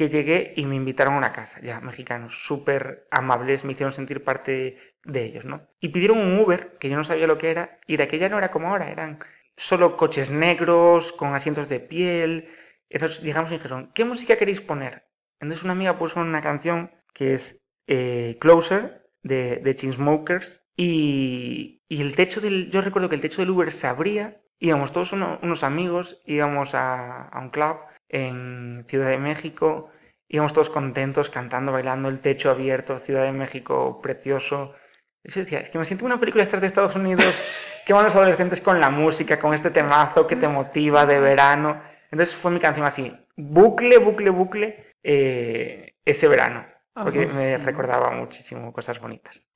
Speaker 4: que llegué y me invitaron a una casa, ya, mexicanos, súper amables, me hicieron sentir parte de ellos, ¿no? Y pidieron un Uber, que yo no sabía lo que era, y de aquella no era como ahora, eran solo coches negros, con asientos de piel. Entonces llegamos y dijeron, ¿qué música queréis poner? Entonces una amiga puso una canción que es eh, Closer, de, de Chainsmokers, y, el techo del, yo recuerdo que el techo del Uber se abría, íbamos todos uno- unos amigos, íbamos a un club en Ciudad de México, íbamos todos contentos, cantando, bailando, el techo abierto, Ciudad de México precioso. Y yo decía, es que me siento una película de Estados Unidos, que van los adolescentes con la música, con este temazo que te motiva de verano. Entonces fue mi canción así, bucle, bucle, bucle, eh, ese verano, porque me recordaba muchísimo cosas bonitas.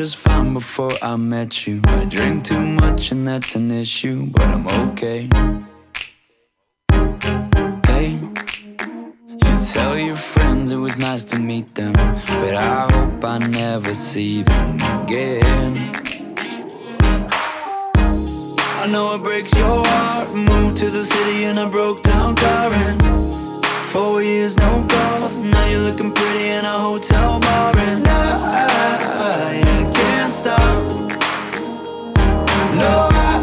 Speaker 9: Just fine before I met you. I drink too much and that's an issue, but I'm okay. Hey, you tell your friends it was nice to meet them, but I hope I never see them again. I know it breaks your heart. Moved to the city in a broke down and Four years, no calls. Now you're looking pretty in a hotel bar, and I, I can't stop. No, I,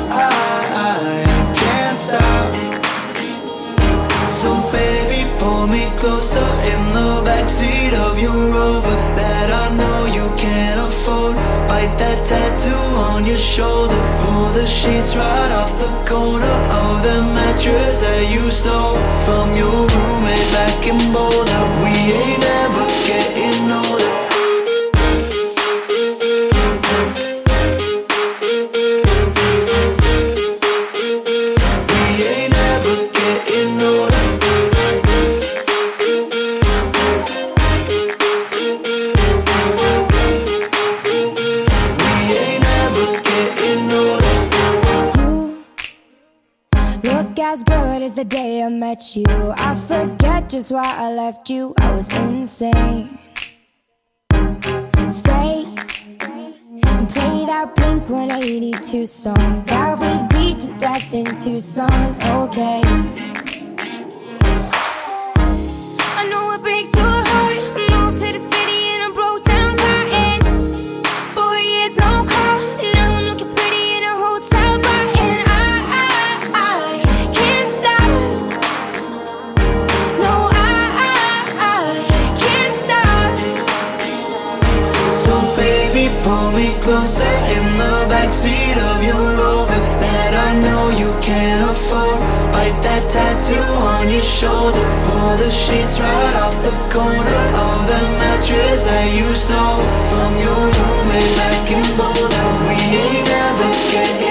Speaker 9: I, can't stop. So baby, pull me closer in the backseat of your Rover that I know you can't afford. Bite that tattoo on your shoulder. Pull the sheets right off the corner of the mattress that you stole from your roommate can bold that we ain't
Speaker 10: just why I left you. I was insane. Stay and play that Blink 182 song that we beat to death in Tucson. Okay.
Speaker 9: Shoulder. Pull the sheets right off the corner of the mattress that you stole from your roommate back in Boulder. We ain't ever getting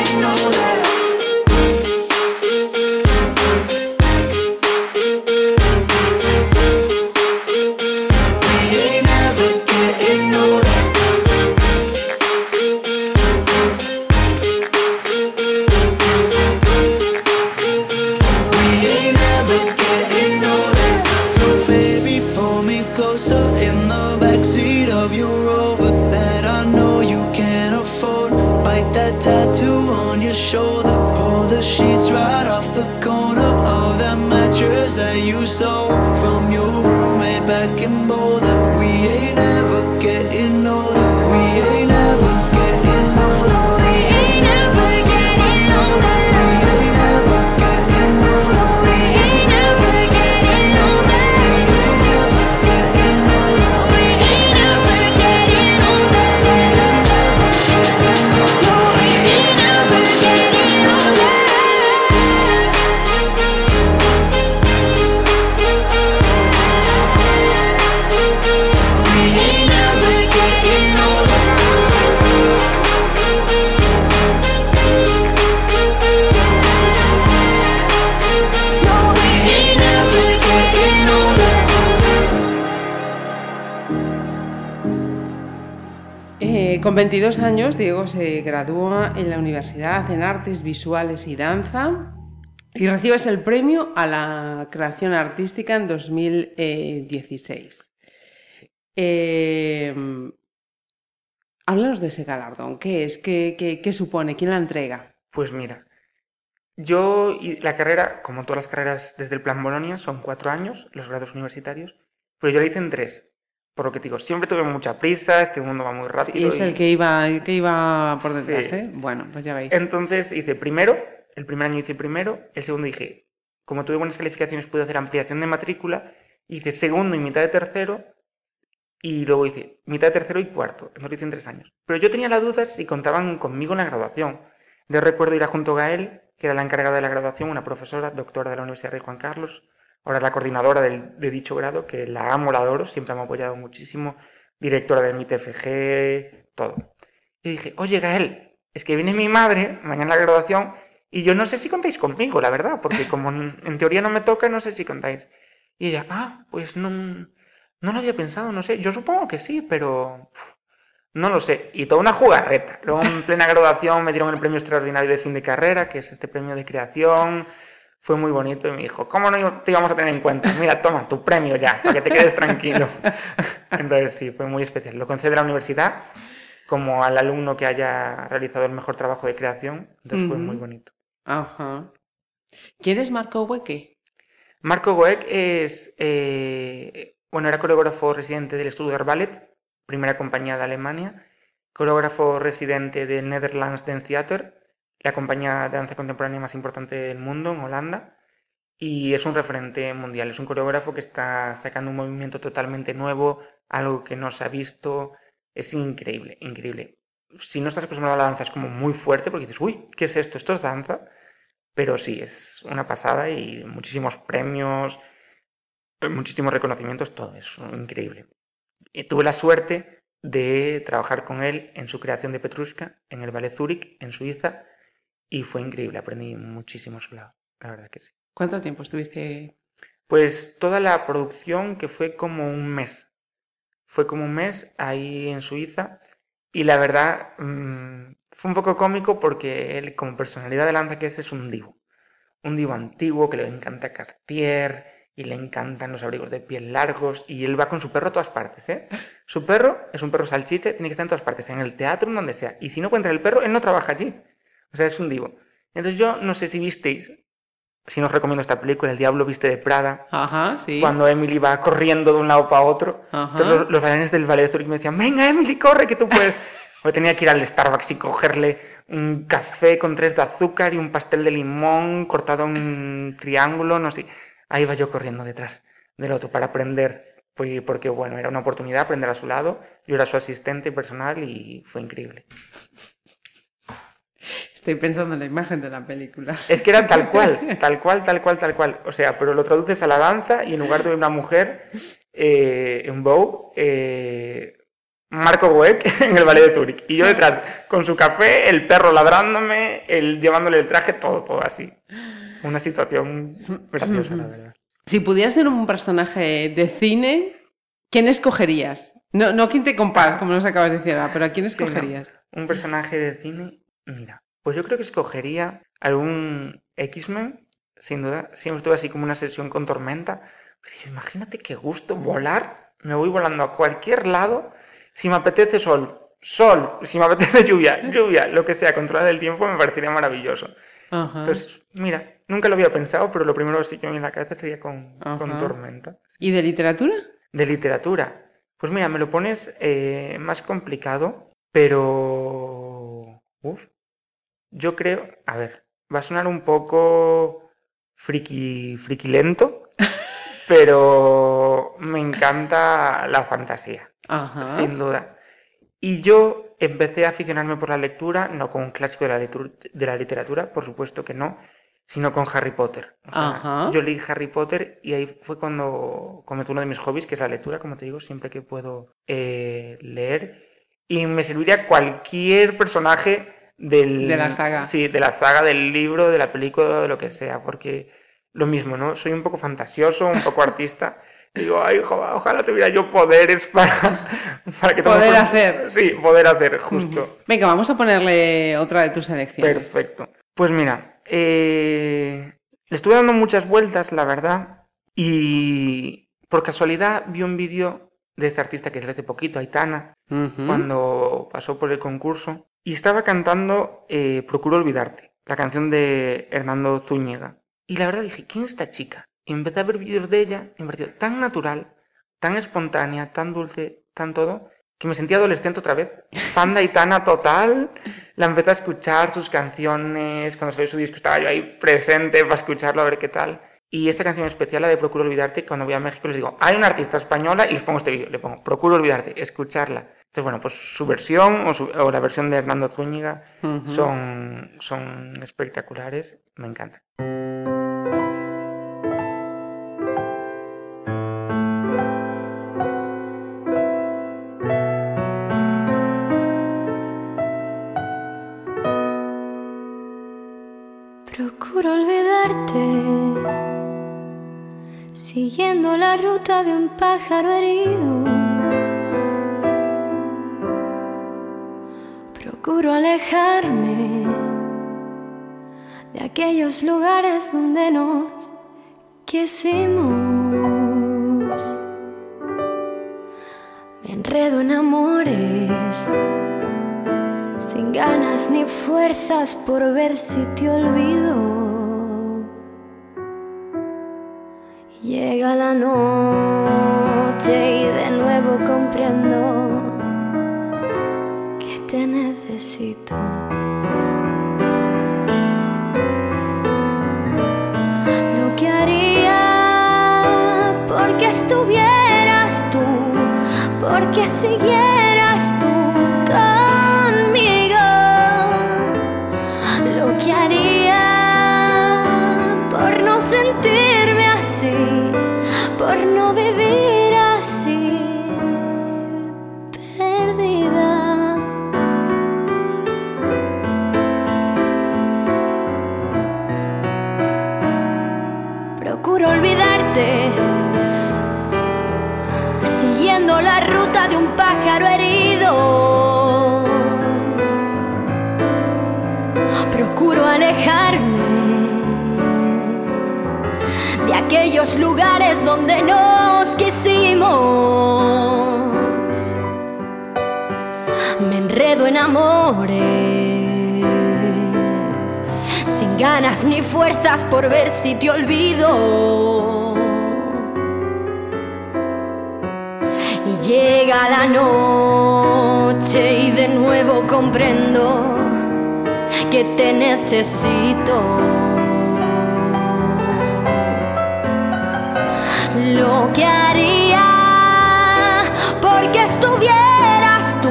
Speaker 3: 22 años, Diego se gradúa en la Universidad en Artes Visuales y Danza y recibes el premio a la creación artística en 2016. Eh, háblanos de ese galardón. ¿Qué es? ¿Qué, qué- qué supone? ¿Quién la entrega?
Speaker 4: Pues mira, yo y la carrera, como todas las carreras desde el Plan Bolonia, son cuatro años, los grados universitarios, pero yo la hice en tres. Por lo que te digo, siempre tuve mucha prisa, este mundo va muy
Speaker 3: Sí,
Speaker 4: rápido.
Speaker 3: es
Speaker 4: y-
Speaker 3: el que iba, el que iba por detrás,
Speaker 4: Sí.
Speaker 3: ¿eh? Bueno, pues ya veis.
Speaker 4: Entonces hice primero, el primer año hice primero, el segundo dije, como tuve buenas calificaciones pude hacer ampliación de matrícula, hice segundo y mitad de tercero, y luego hice mitad de tercero y cuarto, entonces lo hice en tres años. Pero yo tenía la duda si contaban conmigo en la graduación. Yo recuerdo ir a junto a Gael, que era la encargada de la graduación, una profesora, doctora de la Universidad Rey Juan Carlos, ahora es la coordinadora del- de dicho grado, que la amo, la adoro, siempre me ha apoyado muchísimo, directora de mi TFG, todo. Y dije, oye Gael, es que viene mi madre mañana la graduación y yo no sé si contáis conmigo, la verdad, porque como en, en teoría no me toca, no sé si contáis. Y ella, ah, pues no, no lo había pensado, no sé, yo supongo que sí, pero uf, no lo sé. Y toda una jugarreta. Luego en plena graduación me dieron el premio extraordinario de fin de carrera, que es este premio de creación. Fue muy bonito y me dijo, ¿cómo no te íbamos a tener en cuenta? Mira, toma, tu premio ya, para que te quedes tranquilo. Entonces sí, fue muy especial. Lo concede la universidad como al alumno que haya realizado el mejor trabajo de creación. Entonces fue muy bonito.
Speaker 3: Ajá. ¿Quién es Marco Hueque?
Speaker 4: Marco Goek es, eh, bueno, era coreógrafo residente del Stuttgart Ballet, primera compañía de Alemania, coreógrafo residente del Netherlands Dance Theater, la compañía de danza contemporánea más importante del mundo en Holanda, y es un referente mundial, es un coreógrafo que está sacando un movimiento totalmente nuevo, algo que no se ha visto, es increíble, increíble. Si no estás acostumbrado a la danza es como muy fuerte porque dices, uy, ¿qué es esto? ¿Esto es danza? Pero sí, es una pasada y muchísimos premios, eh, muchísimos reconocimientos, todo es increíble. Y tuve la suerte de trabajar con él en su creación de Petrushka en el Ballet Zurich, en Suiza, y fue increíble, aprendí muchísimo su lado, la verdad que sí.
Speaker 3: ¿Cuánto tiempo estuviste?
Speaker 4: Pues toda la producción, que fue como un mes. Fue como un mes ahí en Suiza. Y la verdad, mm, fue un poco cómico porque él, como personalidad de lanza que es, es un divo. Un divo antiguo que le encanta Cartier y le encantan los abrigos de piel largos. Y él va con su perro a todas partes, ¿eh? Su perro es un perro salchiche, tiene que estar en todas partes, en el teatro, en donde sea. Y si no encuentra el perro, él no trabaja allí. O sea, es un divo. Entonces yo no sé si visteis, si no os recomiendo esta película, El Diablo Viste de Prada,
Speaker 3: Ajá, sí.
Speaker 4: cuando Emily va corriendo de un lado para otro.
Speaker 3: Ajá.
Speaker 4: Entonces los, los bailarines del ballet de Zurich me decían, venga Emily, corre, que tú puedes. O tenía que ir al Starbucks y cogerle un café con tres de azúcar y un pastel de limón cortado en un triángulo, no sé. Ahí iba yo corriendo detrás del otro para aprender, porque bueno, era una oportunidad aprender a su lado. Yo era su asistente personal y fue increíble.
Speaker 3: Estoy pensando en la imagen de la película.
Speaker 4: Es que era tal cual, tal cual, tal cual, tal cual. O sea, pero lo traduces a la danza y en lugar de una mujer, eh, en Bow, eh, Marco Goek en el ballet de Zurich. Y yo detrás, con su café, el perro ladrándome, el llevándole el traje, todo, todo así. Una situación graciosa, la verdad.
Speaker 3: Si pudieras ser un personaje de cine, ¿quién escogerías? No, no quién te compás, como nos acabas de decir ahora, pero ¿a quién
Speaker 4: Sí, ¿no?
Speaker 3: escogerías?
Speaker 4: Un personaje de cine, mira, pues yo creo que escogería algún X-Men, sin duda. Siempre estuve así como una sesión con tormenta. Pues imagínate qué gusto volar. Me voy volando a cualquier lado. Si me apetece sol, sol. Si me apetece lluvia, lluvia. Lo que sea, controlar el tiempo me parecería maravilloso.
Speaker 3: Ajá.
Speaker 4: Entonces, mira, nunca lo había pensado, pero lo primero que sí que me viene a la cabeza sería con, con tormenta.
Speaker 3: ¿Y de literatura?
Speaker 4: de literatura. Pues mira, me lo pones eh, más complicado, pero... Uf, yo creo... A ver, va a sonar un poco friki, friki lento, pero me encanta la fantasía,
Speaker 3: Ajá.
Speaker 4: sin duda. Y yo empecé a aficionarme por la lectura, no con un clásico de la, de la literatura, por supuesto que no, sino con Harry Potter. O sea,
Speaker 3: Ajá.
Speaker 4: Yo leí Harry Potter y ahí fue cuando comencé uno de mis hobbies, que es la lectura, como te digo, siempre que puedo eh, leer. Y me serviría cualquier personaje del,
Speaker 3: De la saga.
Speaker 4: Sí, de la saga, del libro, de la película, de lo que sea, porque lo mismo, ¿no? Soy un poco fantasioso, un poco artista. Digo, ay, ojalá, ojalá tuviera yo poderes para, para que
Speaker 3: Poder hacer.
Speaker 4: Sí, poder hacer, justo.
Speaker 3: Venga, vamos a ponerle otra de tus elecciones.
Speaker 4: Perfecto. Pues mira, eh, le estuve dando muchas vueltas, la verdad, y por casualidad vi un vídeo de este artista que es de hace poquito, Aitana,
Speaker 3: Ujú.
Speaker 4: cuando pasó por el concurso, y estaba cantando eh, Procuro Olvidarte, la canción de Hernando Zúñiga. Y la verdad dije, ¿quién es esta chica? Y empecé a ver vídeos de ella me pareció tan natural, tan espontánea, tan dulce, tan todo, que me sentía adolescente otra vez. Fan de Aitana total. La empecé a escuchar, sus canciones, cuando salió su disco estaba yo ahí presente para escucharlo, a ver qué tal. Y esa canción especial, la de Procuro Olvidarte, cuando voy a México les digo, hay una artista española y les pongo este vídeo, le pongo Procuro Olvidarte, escucharla. Entonces, bueno, pues su versión o, su- o la versión de Hernando Zúñiga son, son espectaculares, me encanta.
Speaker 10: Procuro olvidarte, siguiendo la ruta de un pájaro herido. Procuro alejarme de aquellos lugares donde nos quisimos. Me enredo en amores sin ganas ni fuerzas por ver si te olvido. Llega la noche y de nuevo comprendo porque siguieras pájaro herido. Procuro alejarme de aquellos lugares donde nos quisimos. Me enredo en amores, sin ganas ni fuerzas por ver si te olvido. Llega la noche y de nuevo comprendo que te necesito. Lo que haría porque estuvieras tú,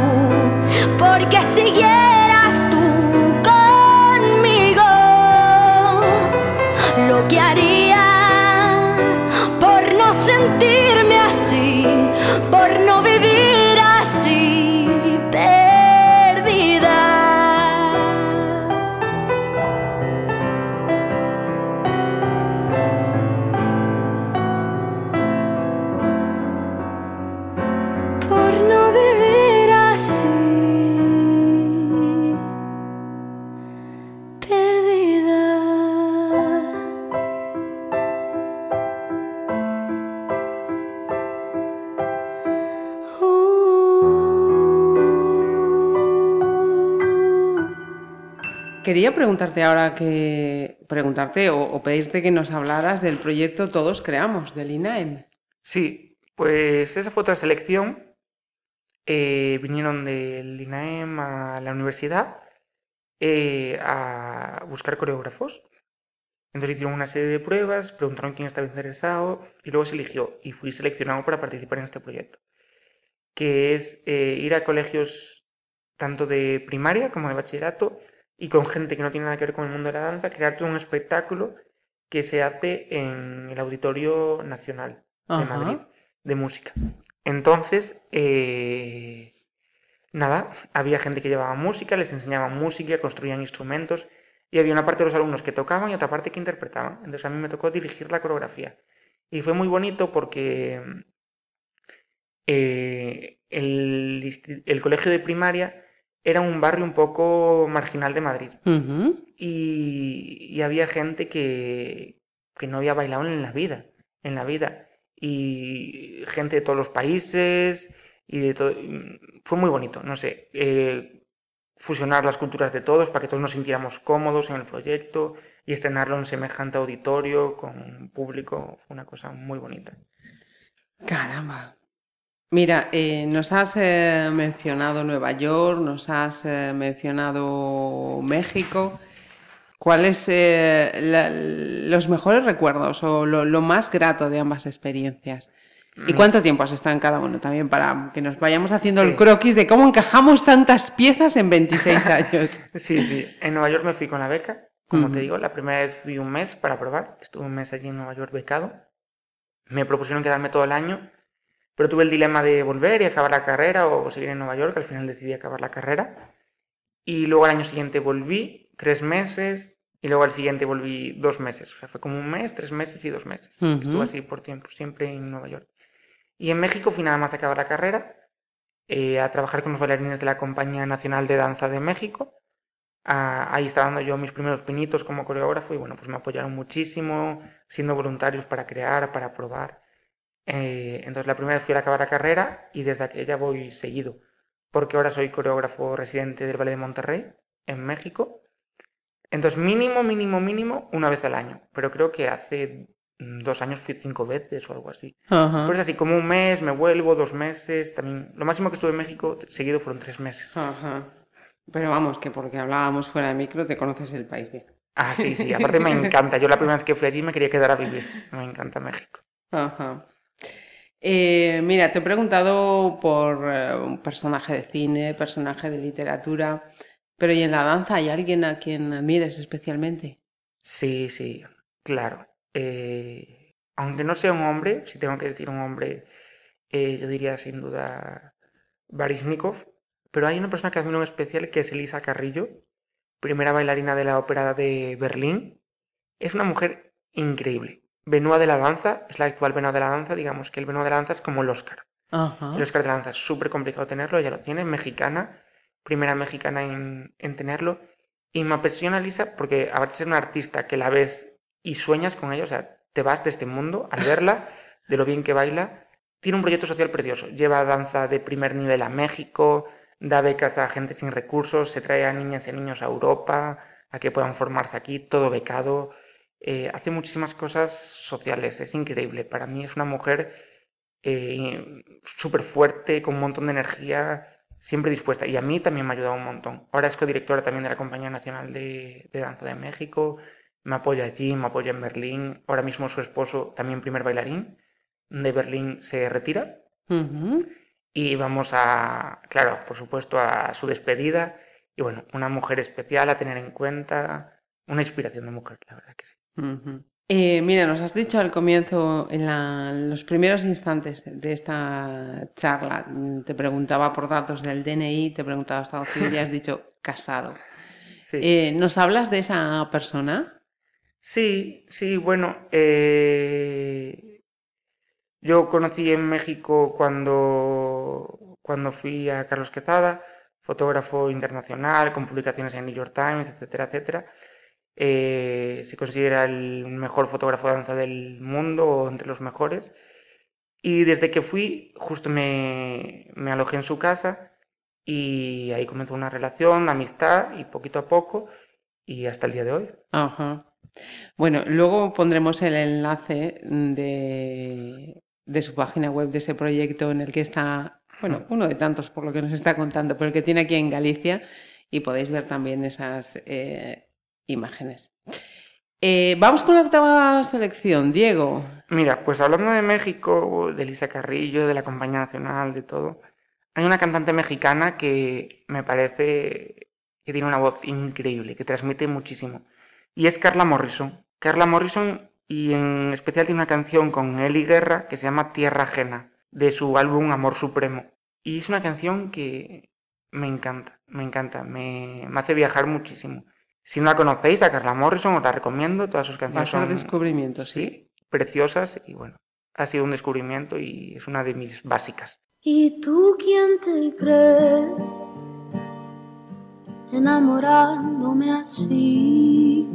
Speaker 10: porque siguieras tú conmigo. Lo que haría por no sentirme
Speaker 3: Quería preguntarte ahora que. preguntarte o, pedirte que nos hablaras del proyecto Todos Creamos, del INAEM.
Speaker 4: Sí, Pues esa fue otra selección. Eh, vinieron del INAEM a la universidad eh, a buscar coreógrafos. Entonces hicieron una serie de pruebas, preguntaron quién estaba interesado y luego se eligió y fui seleccionado para participar en este proyecto, que es eh, ir a colegios tanto de primaria como de bachillerato y con gente que no tiene nada que ver con el mundo de la danza, crear todo un espectáculo que se hace en el Auditorio Nacional de. Madrid de música. Entonces, eh, nada, había gente que llevaba música, les enseñaban música, construían instrumentos y había una parte de los alumnos que tocaban y otra parte que interpretaban. Entonces a mí me tocó dirigir la coreografía. Y fue muy bonito porque eh, el colegio de primaria era un barrio un poco marginal de Madrid y, y había gente que, que no había bailado en la vida, en la vida. Y gente de todos los países y de todo. Fue muy bonito, no sé. eh, fusionar las culturas de todos para que todos nos sintiéramos cómodos en el proyecto y estrenarlo en semejante auditorio con un público. Fue una cosa muy bonita.
Speaker 3: Caramba. Mira, eh, nos has eh, mencionado Nueva York, nos has eh, mencionado México. ¿Cuáles eh, la- los mejores recuerdos o lo, lo más grato de ambas experiencias? ¿Y
Speaker 4: Mm.
Speaker 3: cuánto tiempo has estado en cada uno también para que nos vayamos haciendo el croquis de cómo encajamos tantas piezas en 26 años?
Speaker 4: Sí, sí. En Nueva York me fui con la beca. Como te digo, la primera vez fui un mes para probar. Estuve un mes allí en Nueva York becado. Me propusieron quedarme todo el año, pero tuve el dilema de volver y acabar la carrera o seguir en Nueva York. Al final decidí acabar la carrera. Y luego al año siguiente volví, tres meses, y luego al siguiente volví dos meses. O sea, fue como un mes, tres meses y dos meses. Estuve así por tiempo, siempre en Nueva York. Y en México fui nada más a acabar la carrera, eh, a trabajar con los bailarines de la Compañía Nacional de Danza de México. Ah, ahí estaba dando yo mis primeros pinitos como coreógrafo y bueno, pues me apoyaron muchísimo, siendo voluntarios para crear, para probar. Eh, entonces la primera vez fui a acabar la carrera y desde aquella voy seguido, porque ahora soy coreógrafo residente del Ballet de Monterrey, en México. Entonces mínimo, mínimo, mínimo, una vez al año, pero creo que hace mm, dos años fui cinco veces o algo así. Pues así, como un mes, me vuelvo, dos meses, también. Lo máximo que estuve en México seguido fueron tres meses.
Speaker 3: Ajá. Pero vamos, que porque hablábamos fuera de micro te conoces el país bien.
Speaker 4: Ah, sí, sí, aparte me encanta. Yo la primera vez que fui allí me quería quedar a vivir. Me encanta México.
Speaker 3: Ajá. Eh, mira, te he preguntado por eh, un personaje de cine, personaje de literatura, pero ¿y en la danza hay alguien a quien admires especialmente?
Speaker 4: Sí, sí, claro. Eh, aunque no sea un hombre, si tengo que decir un hombre, eh, yo diría sin duda Baryshnikov, pero hay una persona que admiro en especial que es Elisa Carrillo, primera bailarina de la ópera de Berlín. Es una mujer increíble. Benoit de la danza, es la actual Benoit de la danza, digamos que el Benoit de la danza es como el Oscar.
Speaker 3: Ajá.
Speaker 4: El Oscar de la danza es súper complicado tenerlo, ella lo tiene, mexicana, primera mexicana en, en tenerlo. Y me apasiona Lisa porque aparte de ser una artista que la ves y sueñas con ella, o sea, te vas de este mundo al verla, de lo bien que baila. Tiene un proyecto social precioso, lleva danza de primer nivel a México, da becas a gente sin recursos, se trae a niñas y a niños a Europa, a que puedan formarse aquí, todo becado. Eh, hace muchísimas cosas sociales, es increíble. Para mí es una mujer eh, súper fuerte, con un montón de energía, siempre dispuesta. Y a mí también me ha ayudado un montón. Ahora es codirectora también de la Compañía Nacional de, de Danza de México. Me apoya allí, me apoya en Berlín. Ahora mismo su esposo, también primer bailarín de Berlín, se retira. Y vamos a, claro, por supuesto, a su despedida. Y bueno, una mujer especial a tener en cuenta. Una inspiración de mujer, la verdad que sí.
Speaker 3: Eh, mira, nos has dicho al comienzo, en, la- los primeros instantes de esta charla, te preguntaba por datos del DNI, te preguntaba estado civil y has dicho casado.
Speaker 4: Sí.
Speaker 3: Eh, ¿Nos hablas de esa persona?
Speaker 4: Sí, sí, bueno, eh, yo conocí en México cuando, cuando fui a Carlos Quezada, fotógrafo internacional, con publicaciones en New York Times, etcétera, etcétera. Eh, se considera el mejor fotógrafo de danza del mundo o entre los mejores. Y desde que fui, justo me, me alojé en su casa y ahí comenzó una relación, una amistad y poquito a poco y hasta el día de hoy.
Speaker 3: Ajá. Bueno, luego pondremos el enlace de, de su página web, de ese proyecto en el que está, bueno, uno de tantos por lo que nos está contando, pero el que tiene aquí en Galicia y podéis ver también esas eh, imágenes. Eh, vamos con la octava selección, Diego.
Speaker 4: Mira, pues hablando de México, de Elisa Carrillo, de la Compañía Nacional, de todo, hay una cantante mexicana que me parece que tiene una voz increíble, que transmite muchísimo, y es Carla Morrison. Carla Morrison, y en especial tiene una canción con Eli Guerra que se llama Tierra Ajena, de su álbum Amor Supremo. Y es una canción que me encanta, me encanta, me hace viajar muchísimo. Si no la conocéis, a Carla Morrison os la recomiendo, todas sus canciones son
Speaker 3: descubrimiento, sí.
Speaker 4: sí, preciosas y bueno, ha sido un descubrimiento y es una de mis básicas.
Speaker 5: ¿Y tú quién te crees? Enamorándome así,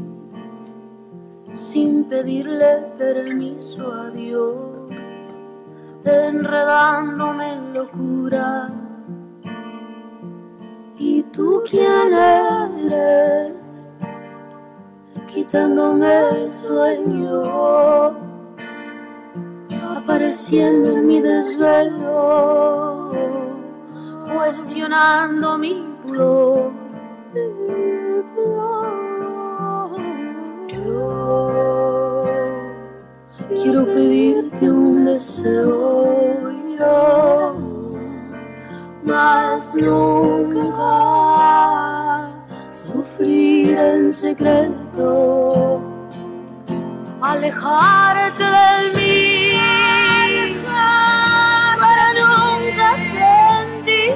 Speaker 5: sin pedirle permiso a Dios, enredándome en locura. ¿Y tú quién eres? Quitándome el sueño apareciendo en mi desvelo, cuestionando mi pudor. Yo quiero pedirte un deseo yo, mas nunca sufrir en secreto. Alejarte de mí para nunca sentir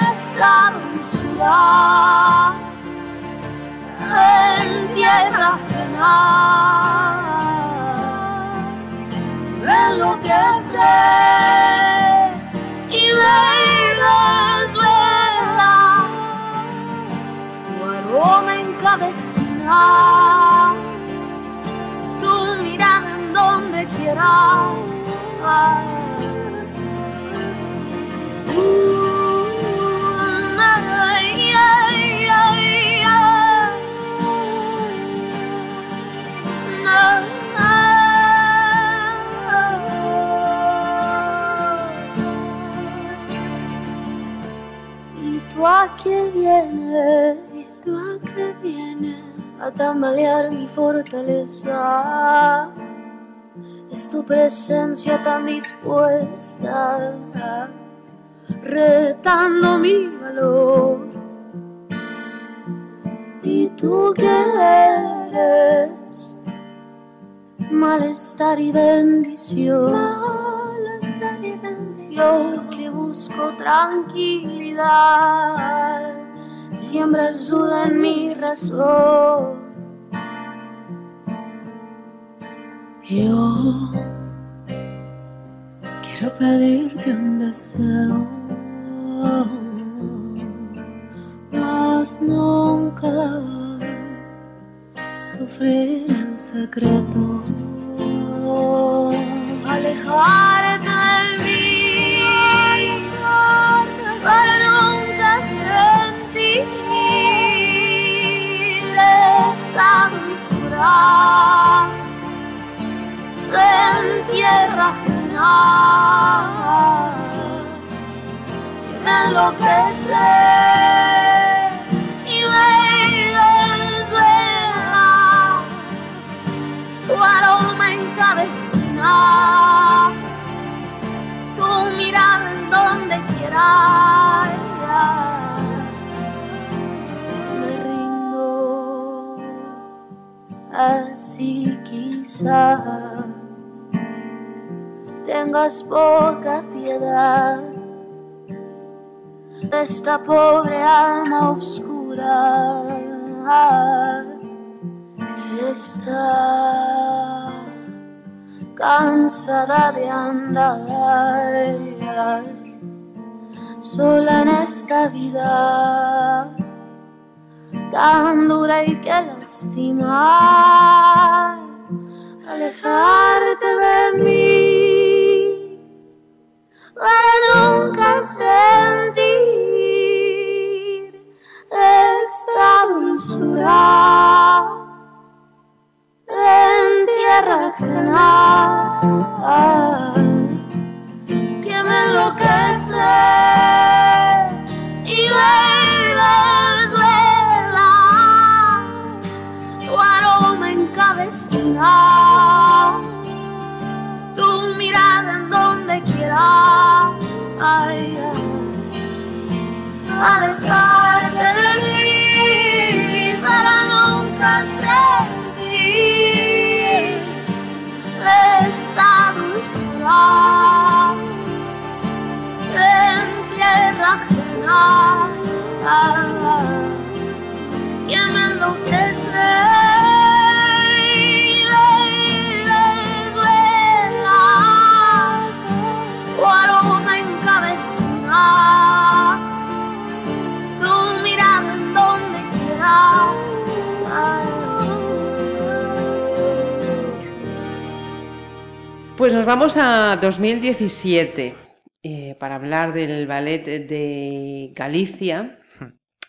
Speaker 5: esta dulzura en tierra ajena. En lo que esté tu aroma en cada esquina, tu mirada en donde quiera. ¿Y tú a qué vienes? ¿Y tú a qué vienes? A tambalear mi fortaleza. Es tu presencia tan dispuesta, retando mi valor. ¿Y tú qué eres? malestar y bendición. Malestar y bendición. Yo que busco tranquilidad, siembras duda en mi razón. Yo quiero pedirte un deseo, mas nunca sufrir en secreto. En tierra ajena que me enloquece y me desvela tu aroma en cada esquina, tu mirada en donde quiera. Así quizás tengas poca piedad de esta pobre alma oscura que está cansada de andar sola en esta vida tan dura y que lastimar, alejarte de mí para nunca sentir esta dulzura en tierra ajena.
Speaker 10: Que me enloquece. tu mirada en donde quiera.
Speaker 3: Ay, ay, vamos a 2017 eh, para hablar del ballet de Galicia.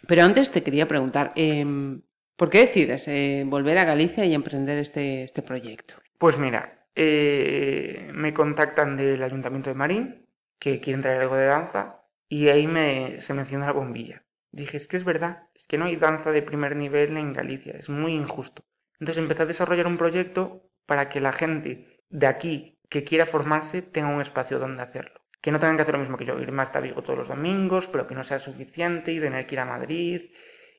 Speaker 3: Pero antes te quería preguntar, em, ¿por qué decides eh, volver a Galicia y emprender este, este proyecto?
Speaker 4: Pues mira, eh, me contactan del Ayuntamiento de Marín, que quieren traer algo de danza, y ahí me, se menciona la bombilla. Dije, es que es verdad, es que no hay danza de primer nivel en Galicia, es muy injusto. Entonces empecé a desarrollar un proyecto para que la gente de aquí que quiera formarse tenga un espacio donde hacerlo. Que no tengan que hacer lo mismo que yo, ir más a Vigo todos los domingos, pero que no sea suficiente y tener que ir a Madrid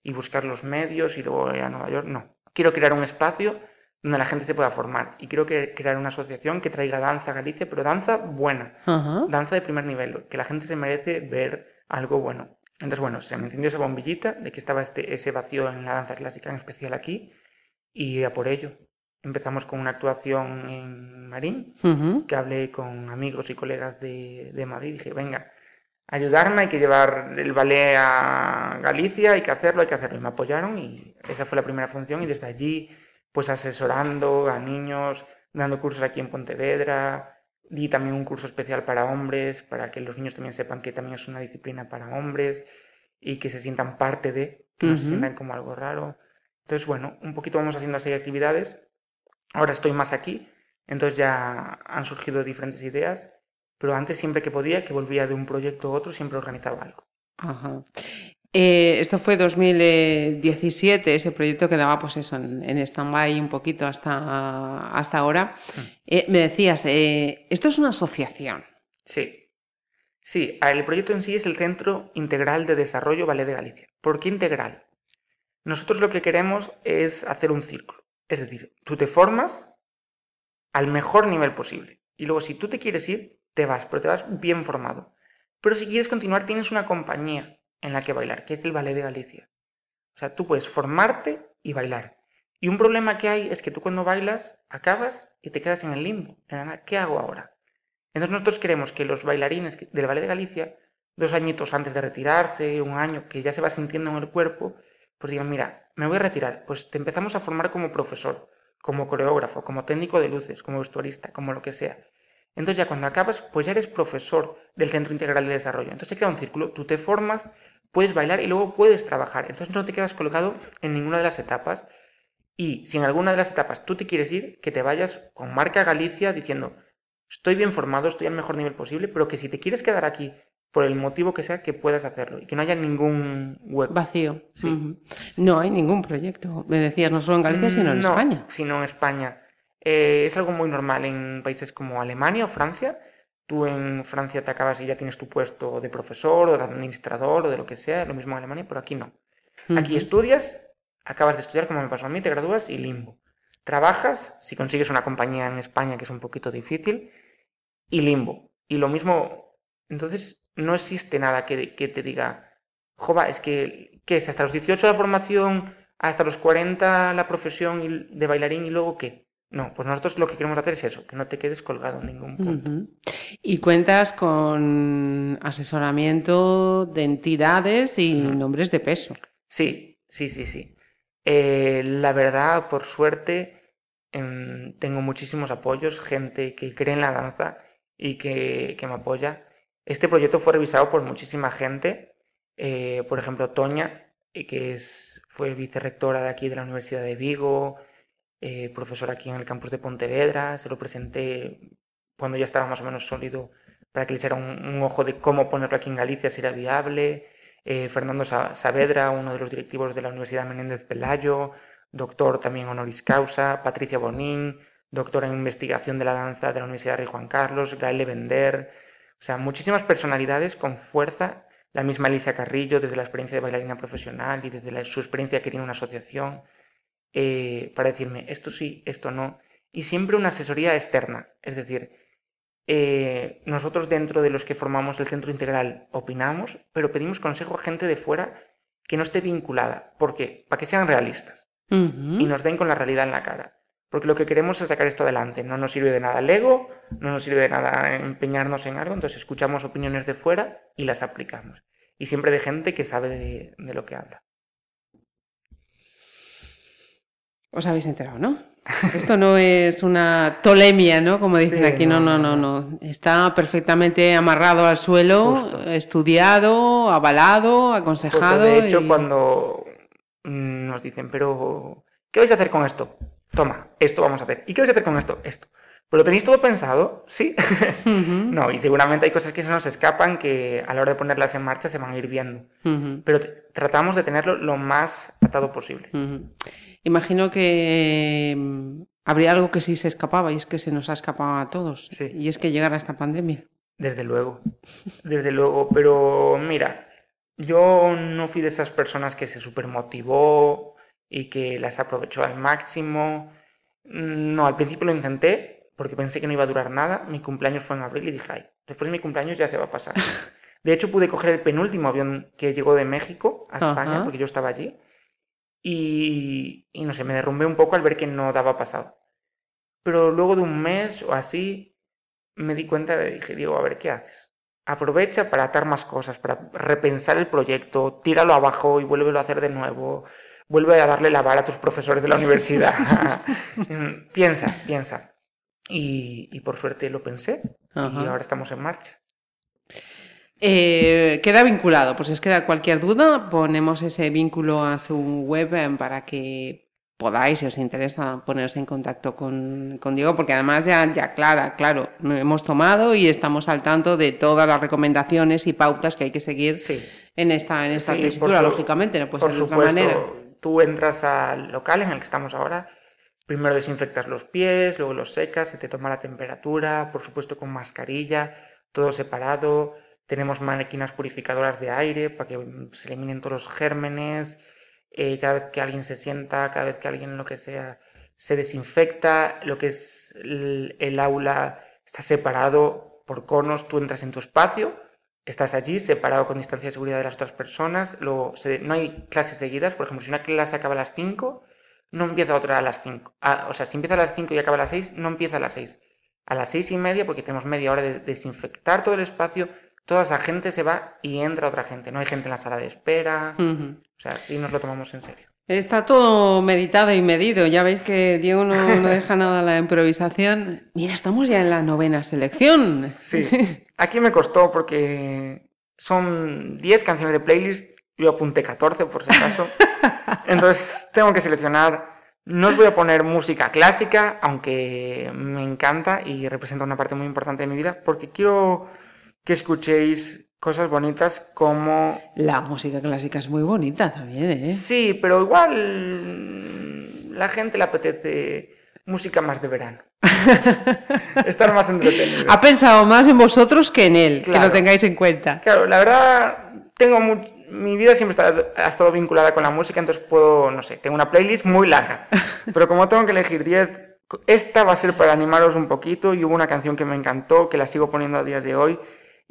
Speaker 4: y buscar los medios y luego ir a Nueva York. No. Quiero crear un espacio donde la gente se pueda formar y quiero que- crear una asociación que traiga danza a Galicia, pero danza buena, danza de primer nivel, que la gente se merece ver algo bueno. Entonces, bueno, se me encendió esa bombillita de que estaba este, ese vacío en la danza clásica, en especial aquí, y a por ello. Empezamos con una actuación en Marín,
Speaker 3: Ujú.
Speaker 4: que hablé con amigos y colegas de, de Madrid. Dije, venga, ayudarme, hay que llevar el ballet a Galicia, hay que hacerlo, hay que hacerlo. Y me apoyaron y esa fue la primera función. Y desde allí, pues asesorando a niños, dando cursos aquí en Pontevedra. Di también un curso especial para hombres, para que los niños también sepan que también es una disciplina para hombres y que se sientan parte de, que no se sientan como algo raro. Entonces, bueno, un poquito vamos haciendo así actividades. Ahora estoy más aquí, entonces ya han surgido diferentes ideas, pero antes siempre que podía, que volvía de un proyecto a otro, siempre organizaba algo.
Speaker 3: Ajá. Eh, esto fue 2017, ese proyecto quedaba pues eso, en, en stand-by un poquito hasta, hasta ahora. Eh, me decías, eh, esto es una asociación.
Speaker 4: Sí. Sí, el proyecto en sí es el Centro Integral de Desarrollo Ballet de Galicia. ¿Por qué integral? Nosotros lo que queremos es hacer un círculo. Es decir, tú te formas al mejor nivel posible. Y luego, si tú te quieres ir, te vas, pero te vas bien formado. Pero si quieres continuar, tienes una compañía en la que bailar, que es el Ballet de Galicia. O sea, tú puedes formarte y bailar. Y un problema que hay es que tú cuando bailas, acabas y te quedas en el limbo. ¿Qué hago ahora? Entonces nosotros queremos que los bailarines del Ballet de Galicia, dos añitos antes de retirarse, un año que ya se va sintiendo en el cuerpo, pues digan, mira, me voy a retirar, pues te empezamos a formar como profesor, como coreógrafo, como técnico de luces, como vestuarista, como lo que sea. Entonces ya cuando acabas, pues ya eres profesor del Centro Integral de Desarrollo. Entonces se queda un círculo, tú te formas, puedes bailar y luego puedes trabajar. Entonces no te quedas colgado en ninguna de las etapas. Y si en alguna de las etapas tú te quieres ir, que te vayas con marca Galicia diciendo, estoy bien formado, estoy al mejor nivel posible, pero que si te quieres quedar aquí por el motivo que sea, que puedas hacerlo y que no haya ningún hueco.
Speaker 3: Vacío.
Speaker 4: Sí.
Speaker 3: No hay ningún proyecto. Me decías, no solo en Galicia, sino en
Speaker 4: Mm, No,
Speaker 3: España.
Speaker 4: Sino en España. Eh, es algo muy normal en países como Alemania o Francia. Tú en Francia te acabas y ya tienes tu puesto de profesor o de administrador o de lo que sea, lo mismo en Alemania, pero aquí no. Aquí estudias, acabas de estudiar como me pasó a mí, te gradúas y limbo. Trabajas, si consigues una compañía en España que es un poquito difícil, y limbo. Y lo mismo, entonces no existe nada que, que te diga, jova, es que, ¿qué es? ¿Hasta los 18 la formación, hasta los 40 la profesión de bailarín y luego qué? No, pues nosotros lo que queremos hacer es eso, que no te quedes colgado en ningún punto.
Speaker 3: Y cuentas con asesoramiento de entidades y nombres de peso.
Speaker 4: Sí, sí, sí, sí. Eh, la verdad, por suerte, em, tengo muchísimos apoyos, gente que cree en la danza y que, que me apoya. Este proyecto fue revisado por muchísima gente. eh, por ejemplo, Toña, eh, que es, fue vicerrectora de aquí de la Universidad de Vigo, eh, profesora aquí en el campus de Pontevedra. Se lo presenté cuando ya estaba más o menos sólido para que le echara un, ojo de cómo ponerlo aquí en Galicia, si era viable eh, Fernando Sa- Saavedra, uno de los directivos de la Universidad Menéndez Pelayo, doctor también honoris causa, Patricia Bonín, doctora en investigación de la danza de la Universidad Rey Juan Carlos, Gael Bender, o sea, muchísimas personalidades con fuerza, la misma Elisa Carrillo desde la experiencia de bailarina profesional y desde la- su experiencia que tiene una asociación, eh, para decirme esto sí, esto no, y siempre una asesoría externa, es decir, eh, nosotros dentro de los que formamos el centro integral opinamos, pero pedimos consejo a gente de fuera que no esté vinculada. ¿Por qué? Para que sean realistas y nos den con la realidad en la cara. Porque lo que queremos es sacar esto adelante. No nos sirve de nada el ego, no nos sirve de nada empeñarnos en algo, entonces escuchamos opiniones de fuera y las aplicamos. Y siempre de gente que sabe de, de lo que habla.
Speaker 3: Os habéis enterado, ¿no? Esto no es una tolemia, ¿no? Como dicen
Speaker 4: Sí,
Speaker 3: aquí, no, no, no,
Speaker 4: no.
Speaker 3: Está perfectamente amarrado al suelo,
Speaker 4: Justo.
Speaker 3: estudiado, avalado,
Speaker 4: Justo,
Speaker 3: aconsejado.
Speaker 4: de hecho,
Speaker 3: y-
Speaker 4: cuando nos dicen, pero, ¿qué vais a hacer con esto? Toma, esto vamos a hacer. ¿Y qué vais a hacer con esto? Esto. ¿Pero lo tenéis todo pensado? Sí. No, y seguramente hay cosas que se nos escapan que a la hora de ponerlas en marcha se van a ir viendo. Pero tratamos de tenerlo lo más atado posible.
Speaker 3: Imagino que mm, habría algo que sí se escapaba y es que se nos ha escapado a todos.
Speaker 4: Sí.
Speaker 3: Y es que llegara esta pandemia.
Speaker 4: Desde luego, desde luego. Pero mira, yo no fui de esas personas que se supermotivó y que las aprovechó al máximo. No, al principio lo intenté porque pensé que no iba a durar nada. Mi cumpleaños fue en abril y dije, ay, después de mi cumpleaños ya se va a pasar. De hecho, pude coger el penúltimo avión que llegó de México a España
Speaker 3: Ajá.
Speaker 4: porque yo estaba allí. Y, y no sé, me derrumbé un poco al ver que no daba pasado. Pero luego de un mes o así, me di cuenta de, dije, Diego, a ver, ¿qué haces? Aprovecha para atar más cosas, para repensar el proyecto, tíralo abajo y vuélvelo a hacer de nuevo. Vuelve a darle la vara a tus profesores de la universidad. Piensa, piensa. Y, y por suerte lo pensé y ahora estamos en marcha.
Speaker 3: Eh, queda vinculado, pues si os queda cualquier duda, ponemos ese vínculo a su web eh, para que podáis, si os interesa, poneros en contacto con, con Diego, porque además ya, ya clara, claro, hemos tomado y estamos al tanto de todas las recomendaciones y pautas que hay que seguir
Speaker 4: Sí.
Speaker 3: en esta, en esta
Speaker 4: Sí,
Speaker 3: tesitura,
Speaker 4: por su-
Speaker 3: lógicamente, no puede
Speaker 4: Por
Speaker 3: ser de otra manera.
Speaker 4: Tú entras al local en el que estamos ahora, primero desinfectas los pies, luego los secas, se te toma la temperatura, por supuesto con mascarilla, todo separado. Tenemos máquinas purificadoras de aire para que mm, se eliminen todos los gérmenes. eh, cada vez que alguien se sienta, cada vez que alguien lo que sea se desinfecta, lo que es el, el aula está separado por conos, tú entras en tu espacio, estás allí separado con distancia de seguridad de las otras personas, luego se- no hay clases seguidas, por ejemplo, si una clase acaba a las 5, no empieza otra a las 5. Ah, o sea, si empieza a las 5 y acaba a las 6, no empieza a las 6. A las 6 y media, porque tenemos media hora de desinfectar todo el espacio, toda esa gente se va y entra otra gente. No hay gente en la sala de espera. O sea, sí nos lo tomamos en serio.
Speaker 3: Está todo meditado y medido. Ya veis que Diego no, no deja nada a la improvisación. Mira, estamos ya en la novena selección.
Speaker 4: Sí. Aquí me costó porque son 10 canciones de playlist. Yo apunté 14 por si acaso. Entonces tengo que seleccionar. No os voy a poner música clásica, aunque me encanta y representa una parte muy importante de mi vida, porque quiero que escuchéis cosas bonitas como...
Speaker 3: La música clásica es muy bonita también, ¿eh?
Speaker 4: Sí, pero igual la gente le apetece música más de verano. Estar más entretenido.
Speaker 3: Ha pensado más en vosotros que en él, que
Speaker 4: Claro.
Speaker 3: lo tengáis en cuenta.
Speaker 4: Claro, la verdad, tengo mu- mi vida siempre está- ha estado vinculada con la música, entonces puedo, no sé, tengo una playlist muy larga. Pero como tengo que elegir 10, esta va a ser para animaros un poquito y hubo una canción que me encantó, que la sigo poniendo a día de hoy,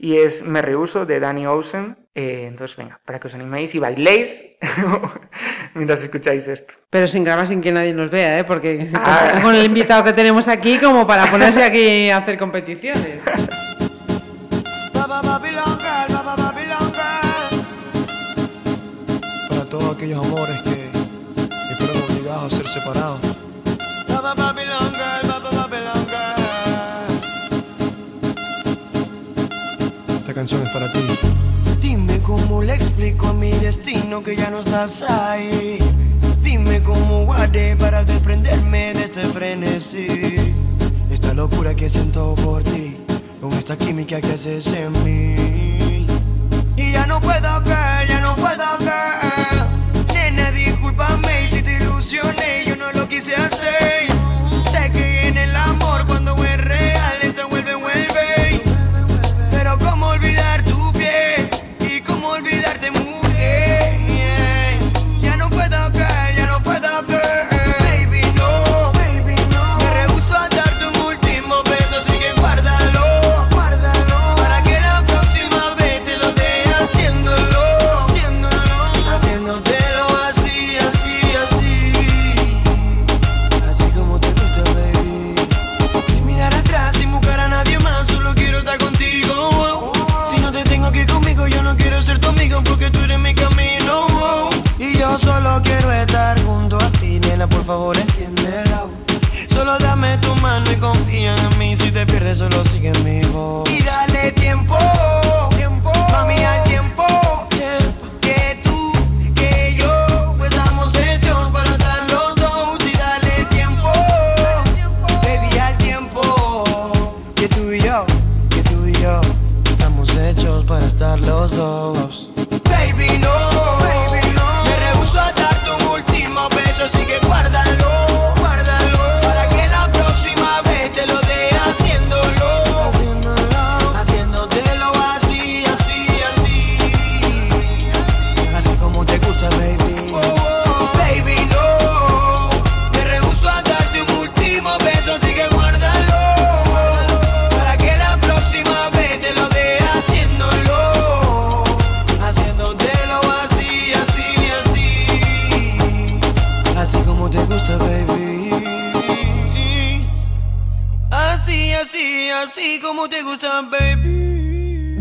Speaker 4: y es Me Rehuso de Danny Ocean. Eh, entonces, venga, para que os animéis y bailéis mientras escucháis esto.
Speaker 3: Pero sin grabar sin que nadie nos vea, ¿eh? Porque
Speaker 4: Ah.
Speaker 3: con el invitado que tenemos aquí, como para ponerse aquí a hacer competiciones.
Speaker 11: Para todos aquellos amores que, que fueron obligados a ser separados.
Speaker 7: Dime cómo le explico a mi destino que ya no estás ahí. Dime cómo guardé para desprenderme de este frenesí. Esta locura que siento por ti, con esta química que haces en mí. Y ya no puedo, girl, ya no puedo, girl. Nena, discúlpame si te ilusioné, yo no lo quise hacer.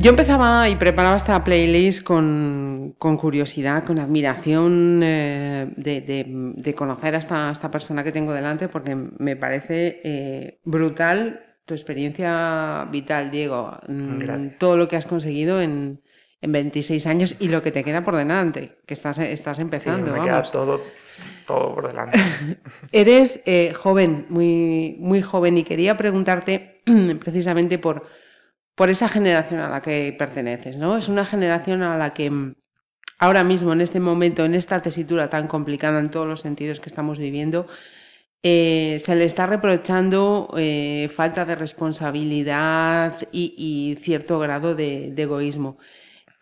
Speaker 9: Yo
Speaker 3: empezaba y preparaba esta playlist con, con curiosidad, con admiración eh, de, de- de conocer a esta, esta persona que tengo delante, porque me parece eh, brutal tu experiencia vital, Diego. Mm,
Speaker 4: Gracias.
Speaker 3: Todo lo que has conseguido en, en 26 años y lo que te queda por delante, que estás, estás
Speaker 4: Sí,
Speaker 3: empezando.
Speaker 4: me
Speaker 3: vamos.
Speaker 4: queda todo, todo por delante.
Speaker 3: Eres eh, joven, muy, muy joven, y quería preguntarte precisamente por, por esa generación a la que perteneces, ¿no? Es una generación a la que mm, ahora mismo, en este momento, en esta tesitura tan complicada en todos los sentidos que estamos viviendo, eh, se le está reprochando eh, falta de responsabilidad y, y cierto grado de, de egoísmo.